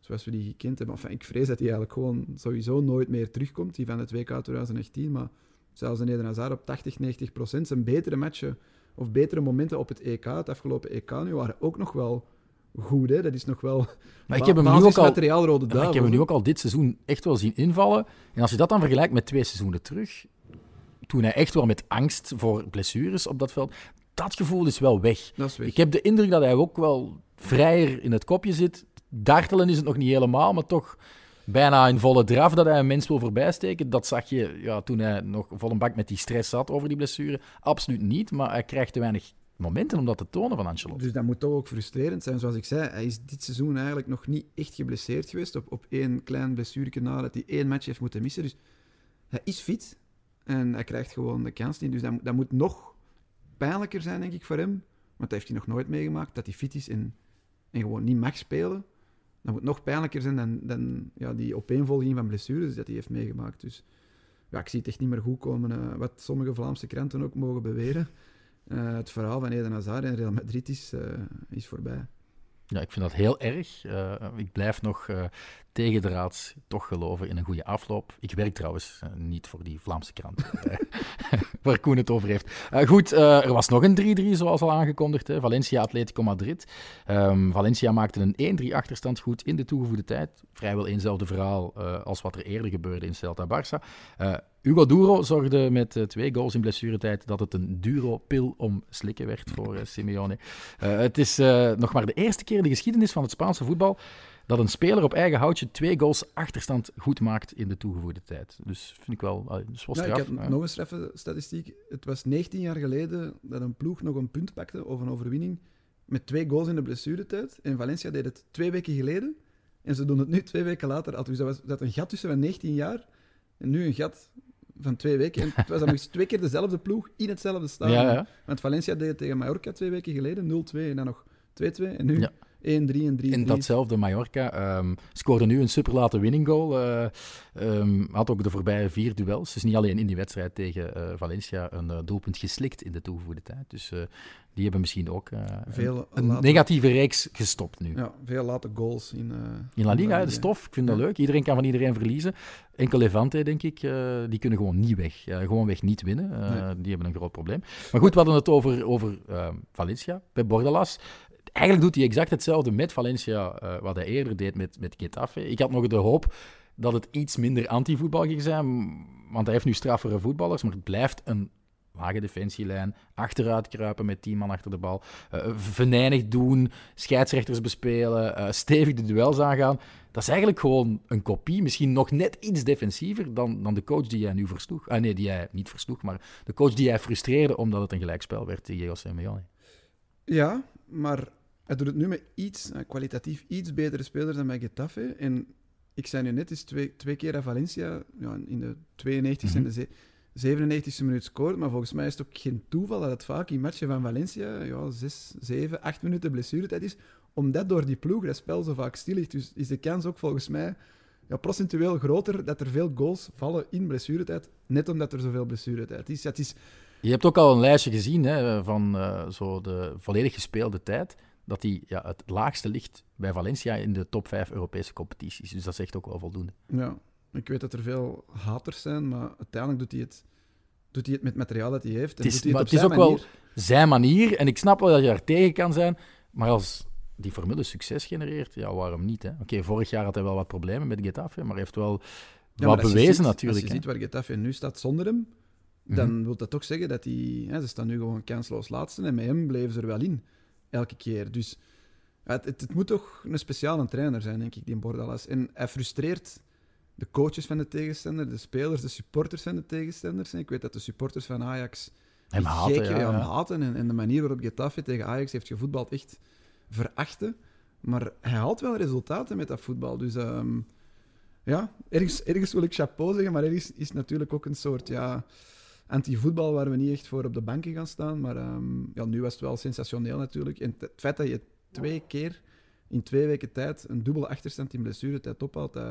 zoals we die gekend hebben. Enfin, ik vrees dat hij eigenlijk gewoon sowieso nooit meer terugkomt, die van het WK 2018. Maar zelfs een Eden Hazard op 80, 90 procent. Zijn betere matchen of betere momenten op het EK, het afgelopen EK nu, waren ook nog wel goed. Hè? Dat is nog wel [LAUGHS] maar ik heb hem nu ook al, materiaal rode duivel. Ik heb hem nu ook al dit seizoen echt wel zien invallen. En als je dat dan vergelijkt met twee seizoenen terug, toen hij echt wel met angst voor blessures op dat veld, dat gevoel is wel weg. Is weg. Ik heb de indruk dat hij ook wel vrijer in het kopje zit. Dartelen is het nog niet helemaal, maar toch bijna in volle draf dat hij een mens wil voorbijsteken. Dat zag je ja, toen hij nog vol een bak met die stress zat over die blessure. Absoluut niet, maar hij krijgt te weinig momenten om dat te tonen van Ancelotti. Dus dat moet toch ook frustrerend zijn. Zoals ik zei, hij is dit seizoen eigenlijk nog niet echt geblesseerd geweest. Op, op één klein blessure na dat hij één match heeft moeten missen. Dus hij is fit en hij krijgt gewoon de kans niet. Dus dat, dat moet nog pijnlijker zijn, denk ik, voor hem. Want dat heeft hij nog nooit meegemaakt, dat hij fit is en en gewoon niet mag spelen, dat moet nog pijnlijker zijn dan, dan ja, die opeenvolging van blessures dat hij heeft meegemaakt. Dus ja, ik zie het echt niet meer goed komen. Uh, wat sommige Vlaamse kranten ook mogen beweren. Uh, het verhaal van Eden Hazard en Real Madrid is, uh, is voorbij. Ja, ik vind dat heel erg. ik blijf nog tegendraads toch geloven in een goede afloop. Ik werk trouwens uh, niet voor die Vlaamse krant, [LAUGHS] waar Koen het over heeft. Uh, goed, er was nog een 3-3, zoals al aangekondigd. Hè. Valencia Atletico Madrid. Um, Valencia maakte een 1-3 achterstand goed in de toegevoegde tijd. Vrijwel eenzelfde verhaal als wat er eerder gebeurde in Celta Barça. Hugo Duro zorgde met twee goals in blessuretijd dat het een duro-pil om slikken werd voor Simeone. het is nog maar de eerste keer in de geschiedenis van het Spaanse voetbal dat een speler op eigen houtje twee goals achterstand goed maakt in de toegevoegde tijd. Dus vind ik wel, dus was ja, Ik heb nog een straffe statistiek. Het was 19 jaar geleden dat een ploeg nog een punt pakte of een overwinning met twee goals in de blessuretijd. En Valencia deed het twee weken geleden. En ze doen het nu twee weken later. Dus dat was dat een gat tussen van 19 jaar en nu een gat van twee weken. En het was dan nog eens twee keer dezelfde ploeg in hetzelfde stadion. Ja, ja. Want Valencia deed het tegen Mallorca twee weken geleden, 0-2 en dan nog 2-2. En nu 1-3 en 3 In datzelfde Mallorca. Um, scoorde nu een superlate winning goal. Uh, um, had ook de voorbije vier duels. Dus niet alleen in die wedstrijd tegen uh, Valencia een uh, doelpunt geslikt in de toegevoegde tijd. Dus die hebben misschien ook veel een, negatieve reeks gestopt nu. Ja, veel late goals in, in La Liga. De stof, ik vind dat leuk. Iedereen kan van iedereen verliezen. Enkel Levante, denk ik, die kunnen gewoon niet weg. gewoon weg niet winnen. Nee. Die hebben een groot probleem. Maar goed, we hadden het over, over Valencia bij Bordalas eigenlijk doet hij exact hetzelfde met Valencia, uh, wat hij eerder deed met, met Getafe. Ik had nog de hoop dat het iets minder anti-voetbal ging zijn, want hij heeft nu straffere voetballers, maar het blijft een lage defensielijn, achteruit kruipen met tien man achter de bal, uh, venijnig doen, scheidsrechters bespelen, uh, stevig de duels aangaan. Dat is eigenlijk gewoon een kopie, misschien nog net iets defensiever dan, dan de coach die jij nu versloeg. Ah nee, die jij niet versloeg, maar de coach die jij frustreerde omdat het een gelijkspel werd José Simeone. Ja, maar hij doet het nu met iets, eh, kwalitatief iets betere spelers dan bij Getafe. En ik zei nu net, is twee, twee keer aan Valencia ja, in de 92e en de 97e minuut scoort. Maar volgens mij is het ook geen toeval dat het vaak in matchen van Valencia ja, 6, 7, 8 minuten blessuretijd is. Omdat door die ploeg dat spel zo vaak stil ligt. Dus is de kans ook volgens mij ja, procentueel groter dat er veel goals vallen in blessuretijd. Net omdat er zoveel blessuretijd is. Is je hebt ook al een lijstje gezien hè, van uh, zo de volledig gespeelde tijd dat hij ja, het laagste ligt bij Valencia in de top 5 Europese competities. Dus dat zegt ook wel voldoende. Ja, ik weet dat er veel haters zijn, maar uiteindelijk doet hij het, doet hij het met het materiaal dat hij heeft. En het is, doet hij het, het is ook manier. wel zijn manier. En ik snap wel dat je daar tegen kan zijn, maar als die formule succes genereert, ja, waarom niet? Oké, vorig jaar had hij wel wat problemen met Getafe, maar hij heeft wel wat bewezen ziet, natuurlijk. Als je ziet waar Getafe nu staat zonder hem, dan mm wil dat toch zeggen dat hij... Hè, ze staan nu gewoon kansloos laatste en met hem bleven ze er wel in elke keer. Dus het, het, het, moet toch een speciale trainer zijn, denk ik, die Bordalas. En hij frustreert de coaches van de tegenstander, de spelers, de supporters van de tegenstanders. En ik weet dat de supporters van Ajax hem haten, ja, haten. En, en, de manier waarop Getafe tegen Ajax heeft gevoetbald echt verachten. Maar hij haalt wel resultaten met dat voetbal. Dus um, ja, ergens, ergens wil ik chapeau zeggen, maar ergens is natuurlijk ook een soort... Ja, anti-voetbal waar we niet echt voor op de banken gaan staan. Maar um, ja, nu was het wel sensationeel natuurlijk. En het feit dat je twee keer in twee weken tijd een dubbele achterstand in blessuretijd ophaalt, dat,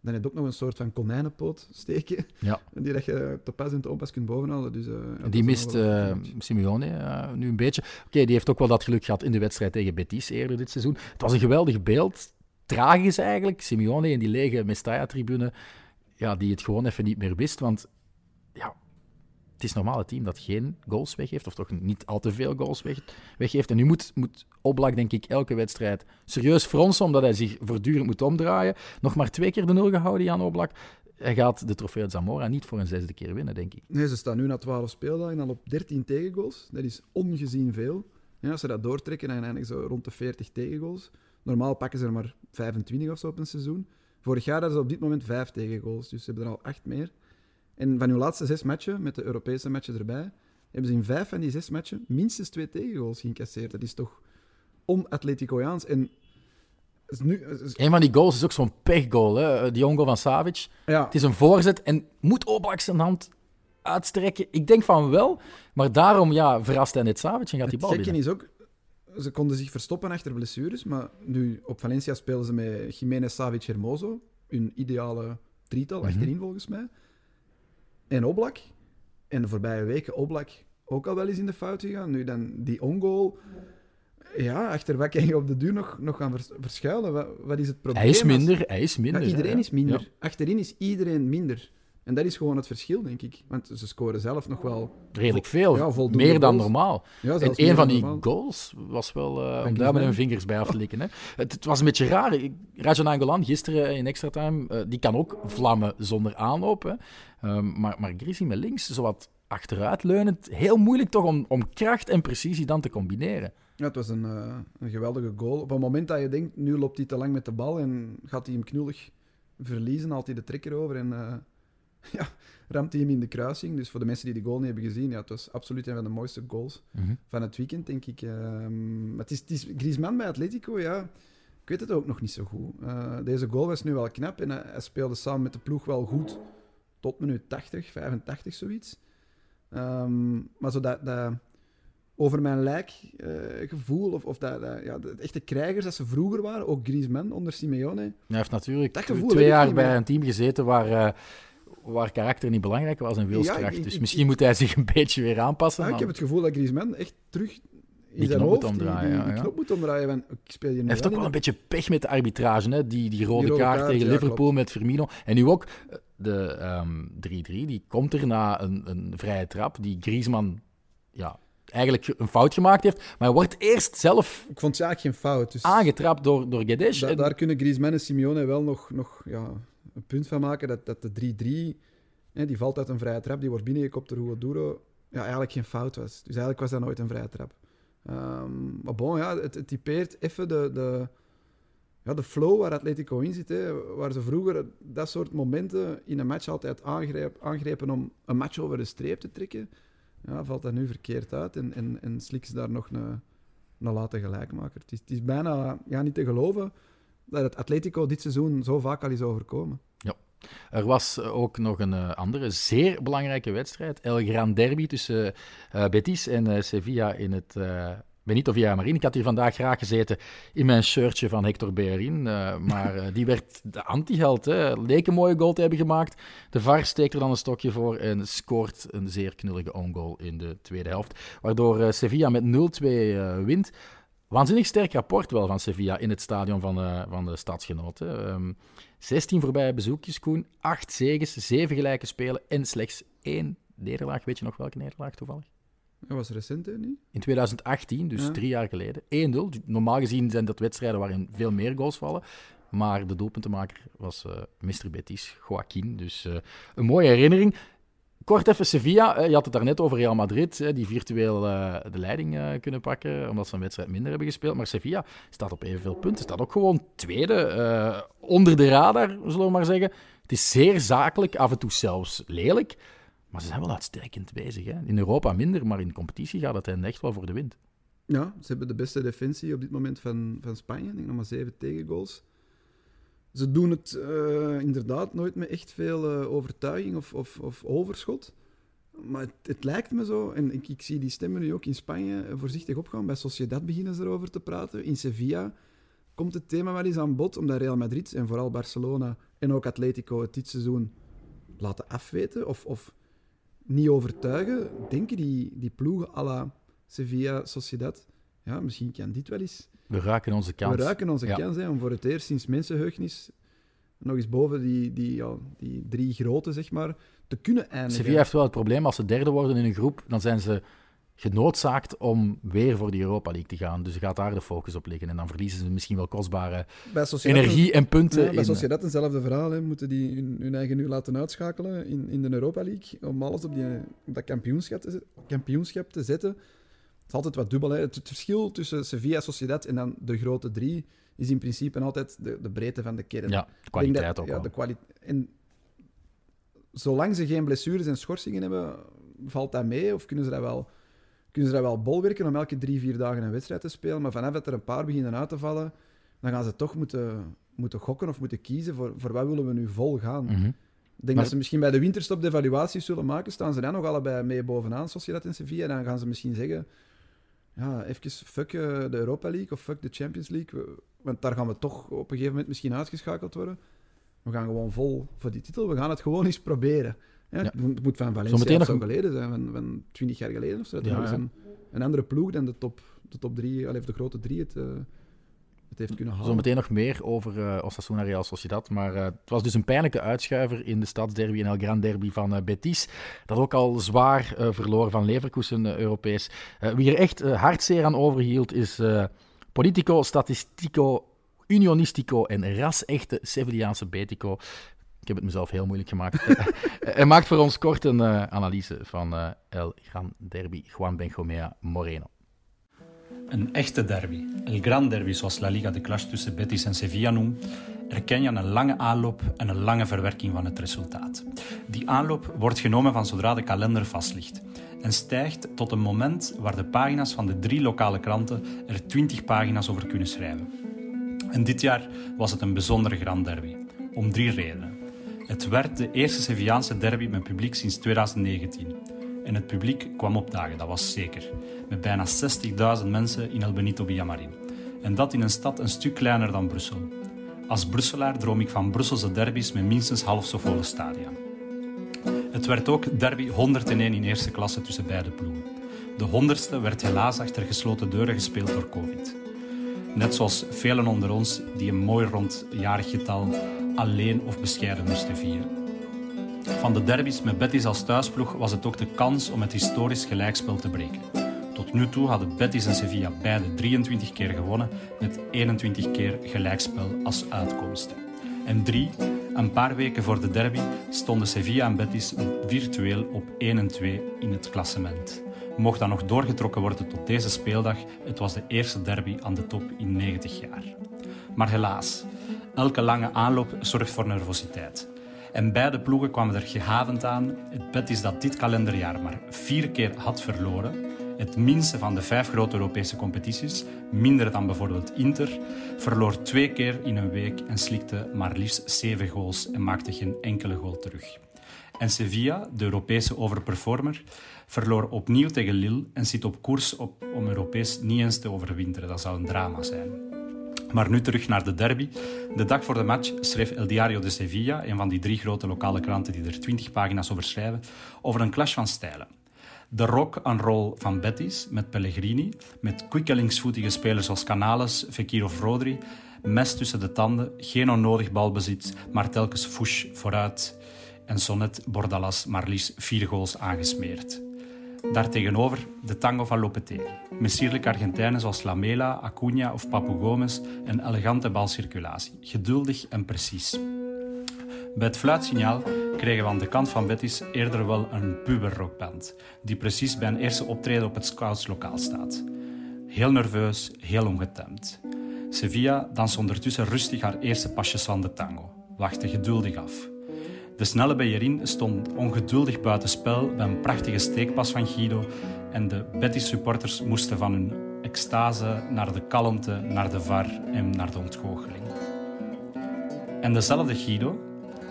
dan heb je ook nog een soort van konijnenpoot steken. Ja. [LAUGHS] Die dat je te pas en te onpas kunt bovenhalen. Dus, uh, die mist uh, Simeone uh, nu een beetje. Oké, die heeft ook wel dat geluk gehad in de wedstrijd tegen Betis eerder dit seizoen. Het was een geweldig beeld. Tragisch eigenlijk. Simeone in die lege Mestalla-tribune, ja, die het gewoon even niet meer wist. Want ja, het is normaal een team dat geen goals weggeeft, of toch niet al te veel goals weg, weggeeft. En nu moet, moet Oblak, denk ik, elke wedstrijd serieus fronsen, omdat hij zich voortdurend moet omdraaien. Nog maar twee keer de nul gehouden, Jan Oblak. Hij gaat de trofee Zamora niet voor een zesde keer winnen, denk ik. Nee, ze staan nu na 12 speeldagen al op 13 tegengoals. Dat is ongezien veel. Ja, als ze dat doortrekken, dan eindigen zo rond de 40 tegengoals. Normaal pakken ze er maar 25 of zo op een seizoen. Vorig jaar hadden ze op dit moment 5 tegengoals, dus ze hebben er al 8 meer. En van hun laatste zes matchen, met de Europese matchen erbij, hebben ze in vijf van die zes matchen minstens twee tegengoals geïncasseerd. Dat is toch on-Atleticoaans. En nu, een van die goals is ook zo'n pechgoal, hè? die ongoal van Savic. Ja. Het is een voorzet en moet Oblak zijn hand uitstrekken? Ik denk van wel, maar daarom ja, verrast hij net Savic en gaat die bal binnen. is ook, ze konden zich verstoppen achter blessures, maar nu op Valencia spelen ze met Jiménez, Savic, Hermoso. Hun ideale drietal, mm achterin volgens mij. En Oblak. En de voorbije weken Oblak ook al wel eens in de fout gegaan. Nu dan die ongoal. Ja, achter wat kan je op de duur nog, nog gaan verschuilen? Wat, wat, is het probleem? Hij is minder, hij is minder. iedereen is minder. Achterin is iedereen minder. En dat is gewoon het verschil, denk ik. Want ze scoren zelf nog wel... Redelijk veel. Ja, meer dan normaal. Ja, en een van die goals was wel uh, om daar met hun vingers bij af te [LAUGHS] likken. Hè. Het, het, was een beetje raar. Rajan Angolan, gisteren in extra time, uh, die kan ook vlammen zonder aanloop. Hè. Um, maar, maar Grisi met links, zowat achteruitleunend. Heel moeilijk toch om, om kracht en precisie dan te combineren. Ja, het was een, uh, een geweldige goal. Op het moment dat je denkt, nu loopt hij te lang met de bal en gaat hij hem knullig verliezen, haalt hij de trekker over en [LAUGHS] ja, ramt hij hem in de kruising. Dus voor de mensen die de goal niet hebben gezien, ja, het was absoluut een van de mooiste goals mhm. van het weekend, denk ik. Um, het, is, het is Griezmann bij Atletico, ja, ik weet het ook nog niet zo goed. Uh, deze goal was nu wel knap en hij, speelde samen met de ploeg wel goed tot minuut 80, 85, zoiets. Um, maar zo dat, dat over mijn lijk uh, gevoel, of, of dat, dat, ja, de echte krijgers dat ze vroeger waren, ook Griezmann onder Simeone. Hij heeft natuurlijk twee jaar bij een team gezeten waar... Uh, waar karakter niet belangrijk was en wilskracht. dus misschien moet hij zich een [LAUGHS] beetje weer aanpassen. Ja, ik heb het gevoel dat Griezmann echt terug in zijn hoofd moet omdraaien, die, die, knop moet omdraaien. ik speel hij heeft ook wel een beetje pech met de arbitrage. Hè? Die, die, rode, kaart, tegen Liverpool met Firmino. En nu ook eh, de 3-3, um, ehm, die komt er na een, een vrije trap die Griezmann ja, eigenlijk een fout gemaakt heeft. Maar hij wordt eerst zelf ik vond het eigenlijk geen fout, dus aangetrapt door, door. Da, Daar kunnen Griezmann en Simeone wel nog, nog ja, punt van maken dat, dat de 3-3, die valt uit een vrije trap, die wordt binnengekopt door Hugo ja, eigenlijk geen fout was. Dus eigenlijk was dat nooit een vrije trap. Um, maar bon, ja, het, typeert even de, de, ja, de flow waar Atletico in zit. Hè, waar ze vroeger dat soort momenten in een match altijd aangreep, aangrepen om een match over de streep te trekken. Ja, valt dat nu verkeerd uit en, en, en slikt ze daar nog een, een late gelijkmaker. Het is, het is bijna ja, niet te geloven dat Atletico dit seizoen zo vaak al is overkomen. Ja. Er was ook nog een uh, andere zeer belangrijke wedstrijd. El Gran Derby tussen uh, Betis en uh, Sevilla in het Benito Villamarin. Ik had hier vandaag graag gezeten in mijn shirtje van Hector Bellerin. maar die werd de anti-held. Leek een mooie goal te hebben gemaakt. De VAR steekt er dan een stokje voor en scoort een zeer knullige own goal in de tweede helft. Waardoor Sevilla met 0-2 wint. Waanzinnig sterk rapport wel van Sevilla in het stadion van, uh, van de stadsgenoten. Um, ehm, 16 voorbije bezoekjes, Koen. 8 zegens, 7 gelijke spelen en slechts één nederlaag. Weet je nog welke nederlaag toevallig? Dat was recent, hè, niet? In 2018, dus drie jaar geleden. 1-0. Normaal gezien zijn dat wedstrijden waarin veel meer goals vallen. Maar de doelpuntenmaker was uh, Mr. Betis, Joaquin. Dus uh, een mooie herinnering. Kort even Sevilla. Je had het daarnet over Real Madrid, die virtueel eh, de leiding eh, kunnen pakken, omdat ze een wedstrijd minder hebben gespeeld. Maar Sevilla staat op evenveel punten. Staat ook gewoon tweede, eh, onder de radar, zullen we maar zeggen. Het is zeer zakelijk, af en toe zelfs lelijk. Maar ze zijn wel uitstekend bezig. Hè? In Europa minder, maar in de competitie gaat het echt wel voor de wind. Ja, ze hebben de beste defensie op dit moment van, van Spanje. Ik denk nog maar zeven tegengoals. Ze doen het uh, inderdaad nooit met echt veel uh, overtuiging of, of, of, overschot. Maar het, het, lijkt me zo, en ik, ik, zie die stemmen nu ook in Spanje uh, voorzichtig opgaan. Bij Sociedad beginnen ze erover te praten. In Sevilla komt het thema wel eens aan bod, omdat Real Madrid en vooral Barcelona en ook Atletico het dit seizoen laten afweten of, of niet overtuigen. Denken die, die ploegen à la Sevilla, Sociedad, ja, misschien kan dit wel eens we raken onze kans. We raken onze kans hè, om voor het eerst sinds mensenheugnis nog eens boven die, die, ja, die drie grote, zeg maar, te kunnen eindigen. Sevilla heeft wel het probleem, als ze derde worden in een groep, dan zijn ze genoodzaakt om weer voor die Europa League te gaan. Dus gaat daar de focus op liggen. En dan verliezen ze misschien wel kostbare energie en punten. Ja, bij Sociedad eenzelfde verhaal. Hè. Moeten die hun, hun, eigen nu laten uitschakelen in, in de Europa League om alles op, die, op dat kampioenschap te, kampioenschap te zetten is altijd wat dubbel. Hè. Het, verschil tussen Sevilla, Sociedad en dan de grote drie is in principe altijd de, de breedte van de kern. Ja, de kwaliteit ook ja, De kwali en zolang ze geen blessures en schorsingen hebben, valt dat mee? Of kunnen ze dat wel, kunnen ze dat wel bolwerken om elke drie, vier dagen een wedstrijd te spelen? Maar vanaf dat er een paar beginnen uit te vallen, dan gaan ze toch moeten, moeten gokken of moeten kiezen voor, voor wat willen we nu vol gaan. Mhm. Ik denk dat ze misschien bij de winterstop de evaluaties zullen maken. Staan ze dan nog allebei mee bovenaan, Sociedad en Sevilla? En dan gaan ze misschien zeggen ja, even fuck uh, de Europa League of fuck de Champions League. Want daar gaan we toch op een gegeven moment misschien uitgeschakeld worden. We gaan gewoon vol voor die titel. We gaan het gewoon eens proberen. Ja, Het moet van Valencia zo, nog... zo geleden zijn, van, van 20 jaar geleden of zo. Dat ja, Een, een, andere ploeg dan de top, de top drie, of de grote drie het, uh, het heeft kunnen halen. Zometeen nog meer over uh, Osasuna Real Sociedad. Maar uh, het was dus een pijnlijke uitschuiver in de stadsderby en El Gran Derby van Betis. Dat ook al zwaar verloren van Leverkusen Europees. wie er echt hartzeer aan overhield is Politico, Statistico, Unionistico en ras-echte Sevillaanse Betico. Ik heb het mezelf heel moeilijk gemaakt. [LAUGHS] Hij maakt voor ons kort een analyse van El Gran Derby Juan Benjomea Moreno. Een echte derby, El Gran Derby zoals La Liga de clash tussen Betis en Sevilla noemt, erken je aan een lange aanloop en een lange verwerking van het resultaat. Die aanloop wordt genomen van zodra de kalender vast ligt en stijgt tot een moment waar de pagina's van de drie lokale kranten er 20 pagina's over kunnen schrijven. En dit jaar was het een bijzondere Grand Derby, om drie redenen. Het werd de eerste Sevillaanse derby met publiek sinds 2019. En het publiek kwam opdagen, dat was zeker. Met bijna 60.000 mensen in El Benito Villamarin. En dat in een stad een stuk kleiner dan Brussel. Als Brusselaar droom ik van Brusselse derbies met minstens half zo volle stadia. Het werd ook derby 101 in eerste klasse tussen beide ploegen. De honderdste werd helaas achter gesloten deuren gespeeld door COVID. Net zoals velen onder ons die een mooi rond jarig getal alleen of bescheiden moesten vieren. Van de derbies met Betis als thuisploeg was het ook de kans om het historisch gelijkspel te breken. Tot nu toe hadden Betis en Sevilla beide 23 keer gewonnen, met 21 keer gelijkspel als uitkomst. En drie, een paar weken voor de derby, stonden Sevilla en Betis virtueel op 1 en 2 in het klassement. Mocht dat nog doorgetrokken worden tot deze speeldag, het was de eerste derby aan de top in 90 jaar. Maar helaas, elke lange aanloop zorgt voor nervositeit. En beide ploegen kwamen er gehavend aan. Het bed is dat dit kalenderjaar maar vier keer had verloren. Het minste van de vijf grote Europese competities, minder dan bijvoorbeeld Inter, verloor twee keer in een week en slikte maar liefst zeven goals en maakte geen enkele goal terug. En Sevilla, de Europese overperformer, verloor opnieuw tegen Lille en zit op koers op, om Europees niet eens te overwinteren. Dat zou een drama zijn. Maar nu terug naar de derby. De dag voor de match schreef El Diario de Sevilla, een van die drie grote lokale kranten die er twintig pagina's over schrijven, over een clash van stijlen. De rock and roll van Betis met Pellegrini, met kwikkelingsvoetige spelers zoals Canales, Fekir of Rodri, mes tussen de tanden, geen onnodig balbezit, maar telkens fouche vooruit en Sonnet Bordalas maar liefst vier goals aangesmeerd. Daartegenover de tango van Lopetegui, met sierlijke Argentijnen zoals Lamela, Acuna of Papu Gomez en elegante balcirculatie, geduldig en precies. Bij het fluitsignaal kregen we aan de kant van Betis eerder wel een puberrockband, die precies bij een eerste optreden op het scoutslokaal staat. Heel nerveus, heel ongetemd. Sevilla danst ondertussen rustig haar eerste pasjes van de tango, wachtte geduldig af. De snelle Bejerin stond ongeduldig buitenspel bij een prachtige steekpas van Guido en de Betis-supporters moesten van hun extase naar de kalmte, naar de var en naar de ontgoocheling. En dezelfde Guido,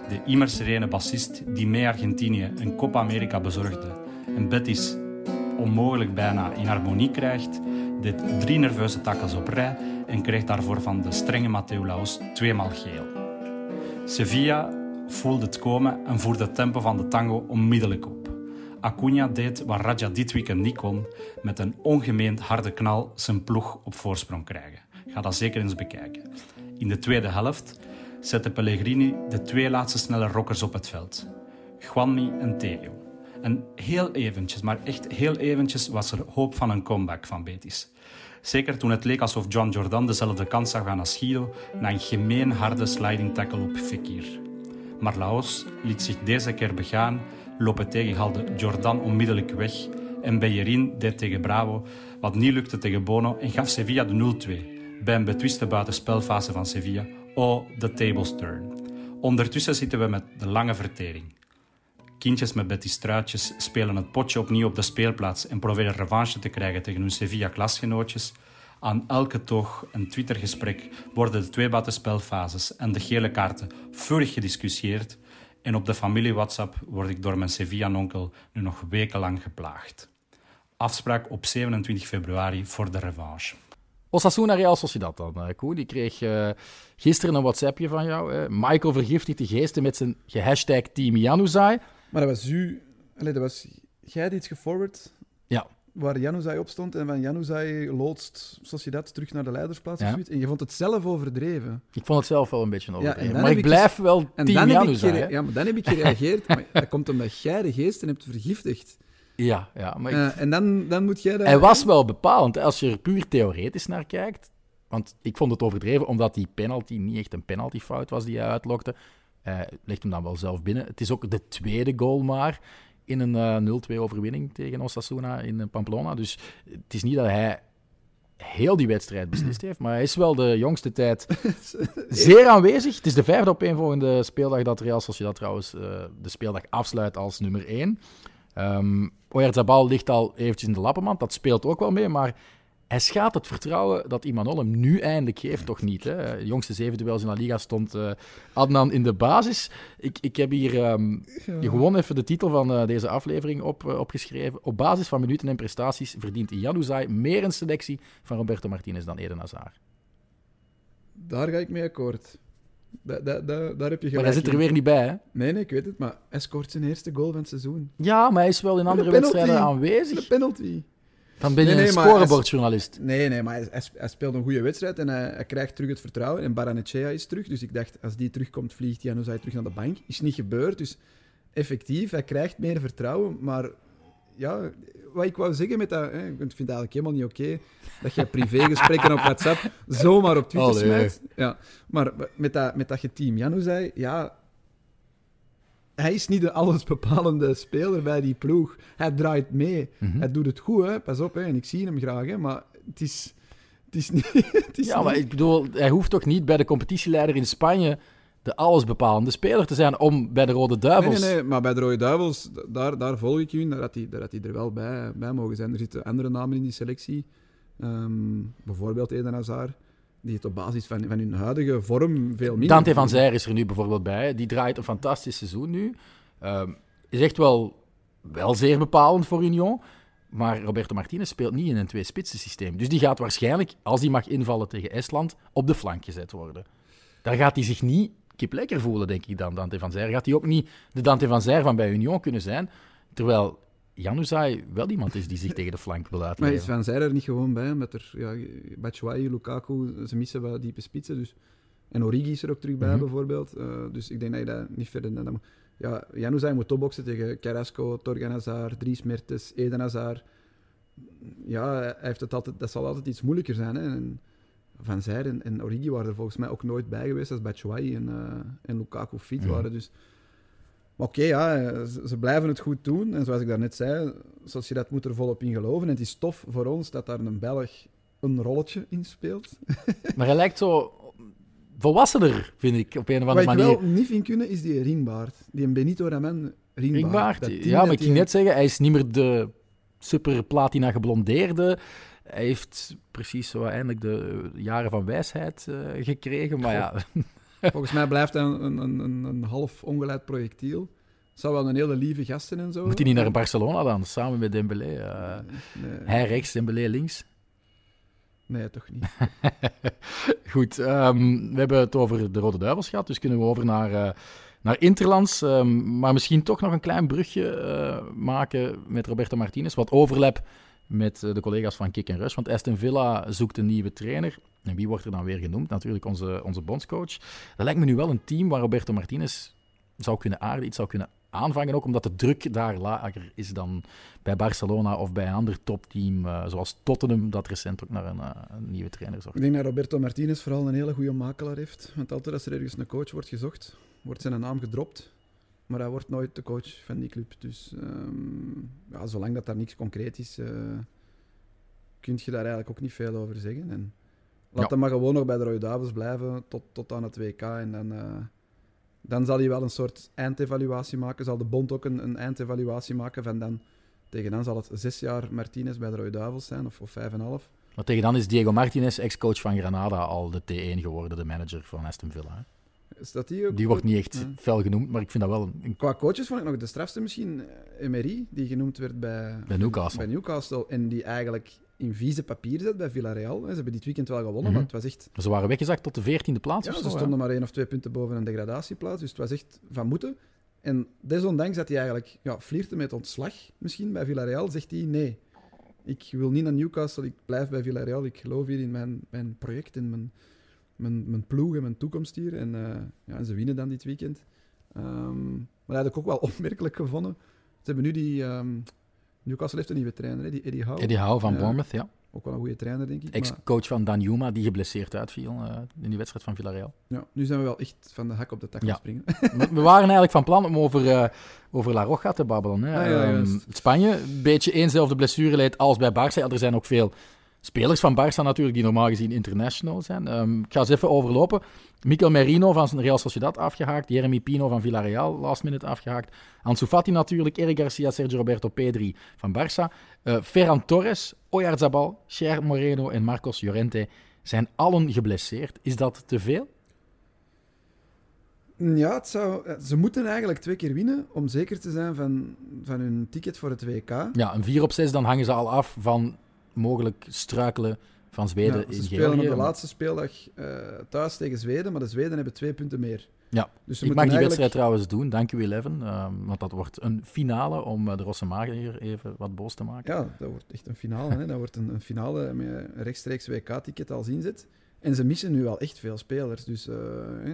de immer serene bassist die mee Argentinië een Copa America bezorgde en Betis onmogelijk bijna in harmonie krijgt, deed drie nerveuze takkels op rij en kreeg daarvoor van de strenge Matteo Laos tweemaal geel. Sevilla voelde het komen en voerde het tempo van de tango onmiddellijk op. Acuna deed wat Raja dit weekend niet kon, met een ongemeend harde knal zijn ploeg op voorsprong krijgen. Ga dat zeker eens bekijken. In de tweede helft zette Pellegrini de twee laatste snelle rockers op het veld. Juanmi en Theo. En heel eventjes, maar echt heel eventjes, was er hoop van een comeback van Betis. Zeker toen het leek alsof John Jordan dezelfde kans zou gaan als Guido na een gemeen harde sliding tackle op Fekir. Maar Laos liet zich deze keer begaan, Lopetegui haalde Jordan onmiddellijk weg en Bellerin deed tegen Bravo wat niet lukte tegen Bono en gaf Sevilla de 0-2 bij een betwiste buitenspelfase van Sevilla. Oh, the tables turn. Ondertussen zitten we met de lange vertering. Kindjes met Betty Struitjes spelen het potje opnieuw op de speelplaats en proberen revanche te krijgen tegen hun Sevilla-klasgenootjes. Aan elke toog een Twittergesprek worden de twee buitenspelfases en de gele kaarten vurig gediscussieerd en op de familie-WhatsApp word ik door mijn Sevilla-onkel nu nog wekenlang geplaagd. Afspraak op 27 februari voor de revanche. Osasuna Real Sociedad dan, uh, Koen. Die kreeg uh, gisteren een WhatsAppje van jou. Uh. Michael vergiftigt de geesten met zijn gehashtag Team Januzaj. Maar dat was u... Allee, dat was... Jij had iets geforward? Waar Januzaj op stond en van Januzaj loodst Sociedad terug naar de leidersplaats. Ja. En je vond het zelf overdreven. Ik vond het zelf wel een beetje overdreven. Ja, maar ik blijf dus, wel en team Januzaj. Ja, maar dan heb ik gereageerd. maar dat komt omdat jij de geesten hebt vergiftigd. Ja, ja. Maar ik... uh, en dan, dan moet jij... Hij was wel bepalend. Als je er puur theoretisch naar kijkt... Want ik vond het overdreven, omdat die penalty niet echt een penaltyfout was die hij uitlokte. Hij legt hem dan wel zelf binnen. Het is ook de tweede goal maar in een uh, eh, 0-2 overwinning tegen Osasuna in Pamplona. Dus het is niet dat hij heel die wedstrijd [CLEARS THROAT] beslist heeft, maar hij is wel de jongste tijd [LAUGHS] zeer aanwezig. Het is de vijfde opeenvolgende speeldag dat Real Sociedad trouwens uh, de speeldag afsluit als nummer 1. Um, Oyarzabal ligt al eventjes in de lappenmand, dat speelt ook wel mee, maar hij schaadt het vertrouwen dat Imanol hem nu eindelijk geeft, toch niet. Hè? De jongste zeven duels in La Liga stond uh, Adnan in de basis. Ik, ik heb hier um, gewoon even de titel van uh, deze aflevering op, uh, opgeschreven. Op basis van minuten en prestaties verdient Januzaj meer een selectie van Roberto Martinez dan Eden Hazard. Daar ga ik mee akkoord. Da, da, da, daar heb je maar hij zit er weer niet bij, hè? Nee, nee, ik weet het, maar hij scoort zijn eerste goal van het seizoen. Ja, maar hij is wel in andere wedstrijden aanwezig. De penalty. Dan ben je nee, een scorebordjournalist. Nee, nee, maar hij, hij, speelt een goede wedstrijd en hij, hij, krijgt terug het vertrouwen. En Baranechea is terug, dus ik dacht, als die terugkomt, vliegt hij terug naar de bank. Is niet gebeurd, dus effectief, hij krijgt meer vertrouwen. Maar ja, wat ik wou zeggen met dat... Hè, ik vind het eigenlijk helemaal niet oké dat je privégesprekken op WhatsApp zomaar op Twitter smijt. Ja, maar met dat, met dat je team Januzaj, ja, hij is niet de allesbepalende speler bij die ploeg. Hij draait mee. Mhm. Hij doet het goed, hè. pas op. Hè. En ik zie hem graag, hè. maar het is, het is niet... [LAUGHS] Het is ja, maar ik bedoel, hij hoeft toch niet bij de competitieleider in Spanje de allesbepalende speler te zijn om bij de Rode Duivels... Nee, nee, nee maar bij de Rode Duivels, daar, daar volg ik u, daar had hij, daar had hij er wel bij, bij mogen zijn. Er zitten andere namen in die selectie. Ehm, bijvoorbeeld Eden Hazard die het op basis van, van hun huidige vorm veel minder... Dante van Zijr is er nu bijvoorbeeld bij. Die draait een fantastisch seizoen nu. Um, is echt wel, wel zeer bepalend voor Union. Maar Roberto Martinez speelt niet in een twee-spitsen systeem. Dus die gaat waarschijnlijk, als hij mag invallen tegen Estland, op de flank gezet worden. Daar gaat hij zich niet kip lekker voelen, denk ik dan, Dante van Zijr. Gaat hij ook niet de Dante van Zijr van bij Union kunnen zijn. Terwijl Januzaj wel iemand is die zich tegen de flank wil uitleggen. Maar is Van Zijr er niet gewoon bij? Met er, ja, Batshuayi, Lukaku, ze missen wel diepe spitsen. Dus. En Origi is er ook terug bij, mhm. bijvoorbeeld. Uh, dus ik denk dat je dat niet verder... Dan, ja, Januzaj moet topboksen tegen Carrasco, Torgan Hazard, Dries Mertens, Eden Hazard. Ja, hij heeft het altijd, dat zal altijd iets moeilijker zijn. Hè? En Van Zijr en, en, Origi waren er volgens mij ook nooit bij geweest als Batshuayi en, uh, en Lukaku fit mhm. waren. Dus oké, ja, ze, blijven het goed doen. En zoals ik daarnet zei, dat moet er volop in geloven. En het is tof voor ons dat daar een Belg een rolletje in speelt. [LAUGHS] maar hij lijkt zo volwassener, vind ik, op een of andere manier. Wat ik wel niet vind kunnen, is die ringbaard. Die Benito Ramen ringbaard. ja, maar ik ging net zeggen, hij is niet meer de super platina geblondeerde. Hij heeft precies zo eindelijk de jaren van wijsheid uh, gekregen, maar ja... [LAUGHS] Volgens mij blijft hij een, een, een, een half ongeleid projectiel. Zou wel een hele lieve gasten en zo. Moet hij niet naar Barcelona dan, samen met Dembélé? Uh, Hij rechts, Dembélé links? Nee, toch niet. [LAUGHS] Goed, um, we hebben het over de Rode Duivels gehad, dus kunnen we over naar, uh, naar Interlands. Um, maar misschien toch nog een klein brugje uh, maken met Roberto Martinez. Wat overlap met de collega's van en Rush. Want Aston Villa zoekt een nieuwe trainer. En wie wordt er dan weer genoemd? Natuurlijk onze, onze bondscoach. Dat lijkt me nu wel een team waar Roberto Martinez zou kunnen aarden, iets zou kunnen aanvangen. Ook omdat de druk daar lager is dan bij Barcelona of bij een ander topteam, uh, zoals Tottenham, dat recent ook naar een, uh, een, nieuwe trainer zocht. Ik denk dat Roberto Martinez vooral een hele goede makelaar heeft. Want altijd als er ergens een coach wordt gezocht, wordt zijn naam gedropt. Maar hij wordt nooit de coach van die club. Dus um, ja, zolang dat daar niks concreet is, uh, kun je daar eigenlijk ook niet veel over zeggen. En laat ja. hem maar gewoon nog bij de Rode Duivels blijven tot, tot aan het WK. En dan, uh, dan zal hij wel een soort eindevaluatie maken. Zal de bond ook een, een eindevaluatie maken van dan... Tegen dan zal het zes jaar Martinez bij de Rode Duivels zijn, of, of vijf en half. Maar tegen dan is Diego Martinez, ex-coach van Granada, al de T1 geworden, de manager van Aston Villa. Is dat die ook? Die wordt niet echt fel genoemd, maar ik vind dat wel een... Qua coaches vond ik nog de strafste misschien eh, Emery, die genoemd werd bij, bij Newcastle. Bij Newcastle. En die eigenlijk in vieze papier zat bij Villarreal. Ze hebben dit weekend wel gewonnen, mm maar het was echt... Ze waren weggezakt tot de veertiende plaats ja, of ze stonden maar één of twee punten boven een degradatieplaats. Dus het was echt van moeten. En desondanks dat hij eigenlijk ja, flirte met ontslag, misschien bij Villarreal, zegt hij nee Ik wil niet naar Newcastle, ik blijf bij Villarreal. Ik geloof hier in mijn, mijn project, in mijn, mijn, mijn ploeg en mijn toekomst hier. En, ja, en ze winnen dan dit weekend. Um, maar dat heb ik ook wel [LAUGHS] opmerkelijk gevonden. Ze hebben nu die... Um, Newcastle heeft een nieuwe trainer, hè, die Eddie Howe. Eddie Howe van Bournemouth, ja. Ook wel een goede trainer, denk ik. Ex-coach van Dan Juma, die geblesseerd uitviel uh, in die wedstrijd van Villarreal. Ja, nu zijn we wel echt van de hak op de tak ja. springen. [LAUGHS] we waren eigenlijk van plan om over, uh, over La Roja te babbelen. Hè. Ah, ja, um, Spanje, een beetje eenzelfde blessureleed als bij Barça. er zijn ook veel spelers van Barça natuurlijk, die normaal gezien international zijn. Um, ik ga eens even overlopen. Mikel Merino van Real Sociedad afgehaakt. Jeremy Pino van Villarreal last minute afgehaakt. Ansu Fati natuurlijk. Eric Garcia, Sergio Roberto Pedri van Barça. Uh, Ferran Torres, Oyarzabal, Cher Moreno en Marcos Llorente zijn allen geblesseerd. Is dat te veel? Ja, het zou, ze moeten eigenlijk twee keer winnen om zeker te zijn van, van hun ticket voor het WK. Ja, een 4 op 6, dan hangen ze al af van mogelijk struikelen van Zweden ja, in Ze spelen op de laatste speeldag uh, thuis tegen Zweden, maar de Zweden hebben twee punten meer. Ja, dus ik mag die eigenlijk... wedstrijd trouwens doen, dank u Eleven, uh, want dat wordt een finale om uh, de Rosse hier even wat boos te maken. Ja, dat wordt echt een finale. hè? Dat wordt een, een finale met een rechtstreeks WK-ticket als inzet. En ze missen nu wel echt veel spelers. Dus uh,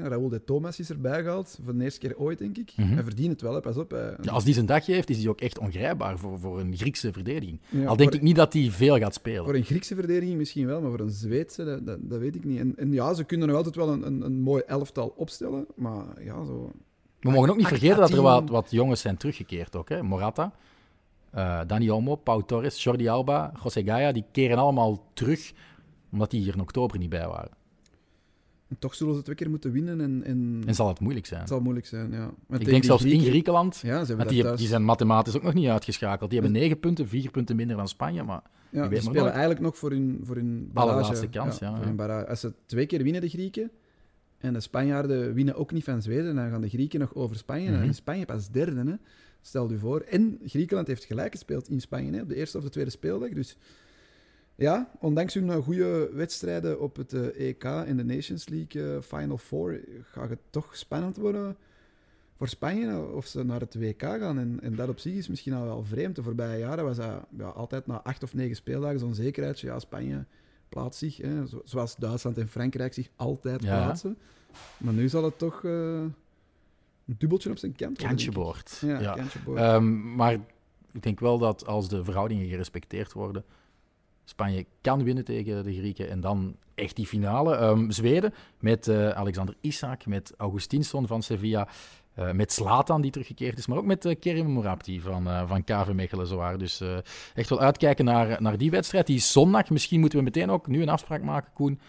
Raúl de Thomas is erbij gehaald. Voor de eerste keer ooit, denk ik. Mm Hij verdient het wel, hè. pas op. Ja, als die zijn dag heeft, is hij ook echt ongrijpbaar voor, voor een Griekse verdediging. Al denk ik niet dat hij veel gaat spelen. Voor een Griekse verdediging misschien wel, maar voor een Zweedse, dat, dat, dat weet ik niet. En, en, ja, ze kunnen nog altijd wel een, een, een mooi elftal opstellen. Maar ja, zo... We mogen ook niet vergeten dat er wat, wat jongens zijn teruggekeerd ook. Hè. Morata, uh, Dani Olmo, Pau Torres, Jordi Alba, José Gaia, die keren allemaal terug omdat die hier in oktober niet bij waren. En toch zullen ze twee keer moeten winnen. En, en... en zal het moeilijk zijn? Het zal moeilijk zijn, ja. ik denk zelfs in Griekenland. Ja, ze die, die, zijn mathematisch ook nog niet uitgeschakeld. Die hebben negen punten, vier punten minder dan Spanje. Maar ja, die spelen eigenlijk nog voor hun, voor hun barrage. Allerlaatste kans, ja. ja, Als ze twee keer winnen, de Grieken, en de Spanjaarden winnen ook niet van Zweden, dan gaan de Grieken nog over Spanje. En mhm. Spanje pas derde, hè. Stel je voor. En Griekenland heeft gelijk gespeeld in Spanje, hè, op de eerste of de tweede speeldag. Dus ja, ondanks hun eh, goede wedstrijden op het EK eh, e in de Nations League uh, Final Four gaat het toch spannend worden voor Spanje of ze naar het WK gaan. En, en dat op zich is misschien al wel vreemd. De voorbije jaren was dat ja, altijd na acht of negen speeldagen zo'n zekerheid. Ja, Spanje plaatst zich, hè, zoals Duitsland en Frankrijk zich altijd plaatsen. Maar nu zal het toch een dubbeltje op zijn kant worden. Kantje boord. Ja, ja. Kantje boord. Um, maar ik denk wel dat als de verhoudingen gerespecteerd worden Spanje kan winnen tegen de Grieken. En dan echt die finale. Um, Zweden met uh, Alexander Isak, met Augustinsson van Sevilla. Uh, met Slatan die teruggekeerd is, maar ook met uh, Kerim Mourabti van, uh, van KV Mechelen. Zowaar. Dus echt wel uitkijken naar, naar die wedstrijd. Die is zondag. Misschien moeten we meteen ook nu een afspraak maken, Koen,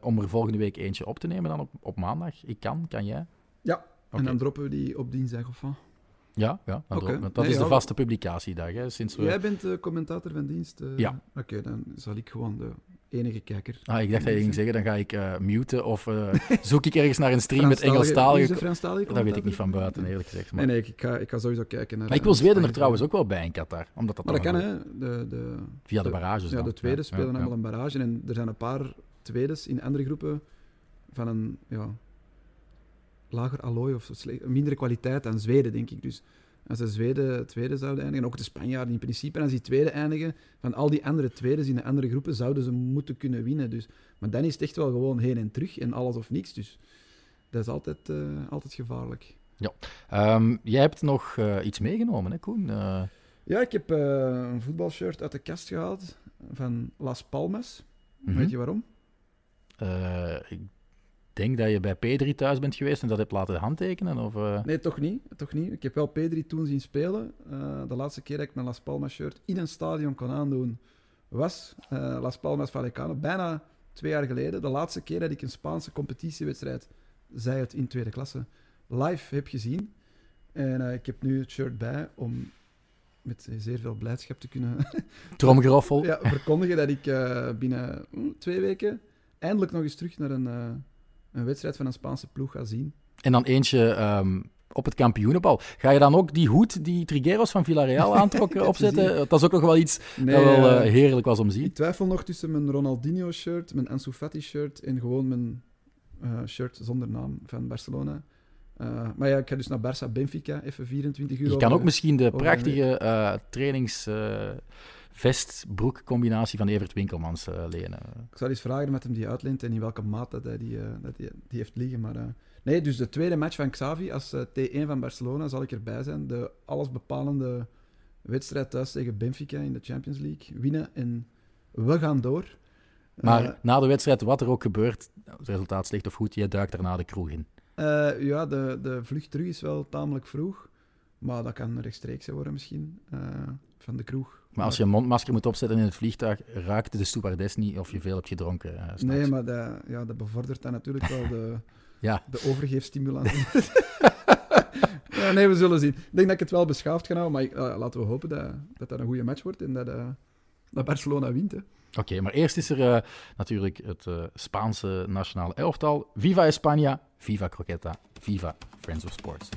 om er volgende week eentje op te nemen dan op, op maandag. Ik kan, kan jij? Ja, okay. en dan droppen we die op dinsdag of wat? Ja, ja dat, okay. dat is de vaste publicatiedag. Hè, sinds we... Jij bent de commentator van dienst? Uh... Ja. Oké, dan zal ik gewoon de enige kijker. Ah, ik dacht dat je ging zeggen, dan ga ik uh, muten of uh, [LAUGHS] zoek ik ergens naar een stream met Engelstalige... Dat weet ik niet van buiten, eerlijk gezegd. Maar... Nee, nee, ik ga, ik ga sowieso kijken naar... Maar ik wil Zweden er trouwens ook wel bij in Qatar. Omdat dat maar dat kan, hè. De, de, Via de, barrages Ja, de tweede spelen allemaal een barrage. En er zijn een paar tweedes in andere groepen van een ja, lager allooi of mindere kwaliteit dan Zweden, denk ik. Dus als de Zweden tweede zouden eindigen, en ook de Spanjaarden in principe, en als die tweede eindigen, van al die andere tweedes in de andere groepen, zouden ze moeten kunnen winnen. Dus, maar dan is het echt wel gewoon heen en terug en alles of niks. Dus dat is altijd, uh, altijd gevaarlijk. Ja. Um, jij hebt nog uh, iets meegenomen, hè, Koen? Uh... Ja, ik heb een voetbalshirt uit de kast gehaald van Las Palmas. Mm -hmm. Weet je waarom? ik denk dat je bij P3 thuis bent geweest en dat hebt laten handtekenen? Of, uh... Nee, toch niet, toch niet. Ik heb wel P3 toen zien spelen. Uh, de laatste keer dat ik mijn Las Palmas shirt in een stadion kon aandoen, was uh, Las Palmas Vallecano. Bijna twee jaar geleden. De laatste keer dat ik een Spaanse competitiewedstrijd, zij het in tweede klasse, live heb gezien. En ik heb nu het shirt bij om met zeer veel blijdschap te kunnen... [LAUGHS] Tromgeroffel. ja, verkondigen dat ik binnen twee weken eindelijk nog eens terug naar een een wedstrijd van een Spaanse ploeg gaat zien. En dan eentje um, op het kampioenenbal. Ga je dan ook die hoed die Trigueros van Villarreal [LAUGHS] aantrok opzetten? Dat is ook nog wel iets nee, dat wel uh, heerlijk was om te zien. Ik twijfel nog tussen mijn Ronaldinho-shirt, mijn Ansu Fati-shirt en gewoon mijn uh, shirt zonder naam van Barcelona. Uh, maar ja, ik ga dus naar Barça Benfica, even 24 uur. Je kan ook misschien de prachtige trainingsvideo vest-broek-combinatie van Evert Winkelmans lenen. Ik zou eens vragen met hem die uitleent en in welke maat dat hij die, dat die, die heeft liggen. Maar, nee, dus de tweede match van Xavi als T1 van Barcelona zal ik erbij zijn. De allesbepalende wedstrijd thuis tegen Benfica in de Champions League. Winnen en we gaan door. Maar na de wedstrijd, wat er ook gebeurt, het resultaat slecht of goed, je duikt daarna de kroeg in. Ja, de, de vlucht terug is wel tamelijk vroeg. Maar dat kan rechtstreeks worden misschien, van de kroeg. Maar als je een mondmasker moet opzetten in het vliegtuig, raakt de stewardess niet of je veel hebt gedronken? nee, maar dat, ja, dat bevordert dan natuurlijk wel de, [LAUGHS] ja. de overgeefstimulans. [LAUGHS] ja, nee, we zullen zien. Ik denk dat ik het wel beschaafd ga houden, maar laten we hopen dat, dat dat een goede match wordt en dat, dat Barcelona wint. Hè. Oké, maar eerst is er natuurlijk het Spaanse nationale elftal. Viva España, Viva Croqueta, Viva Friends of Sports.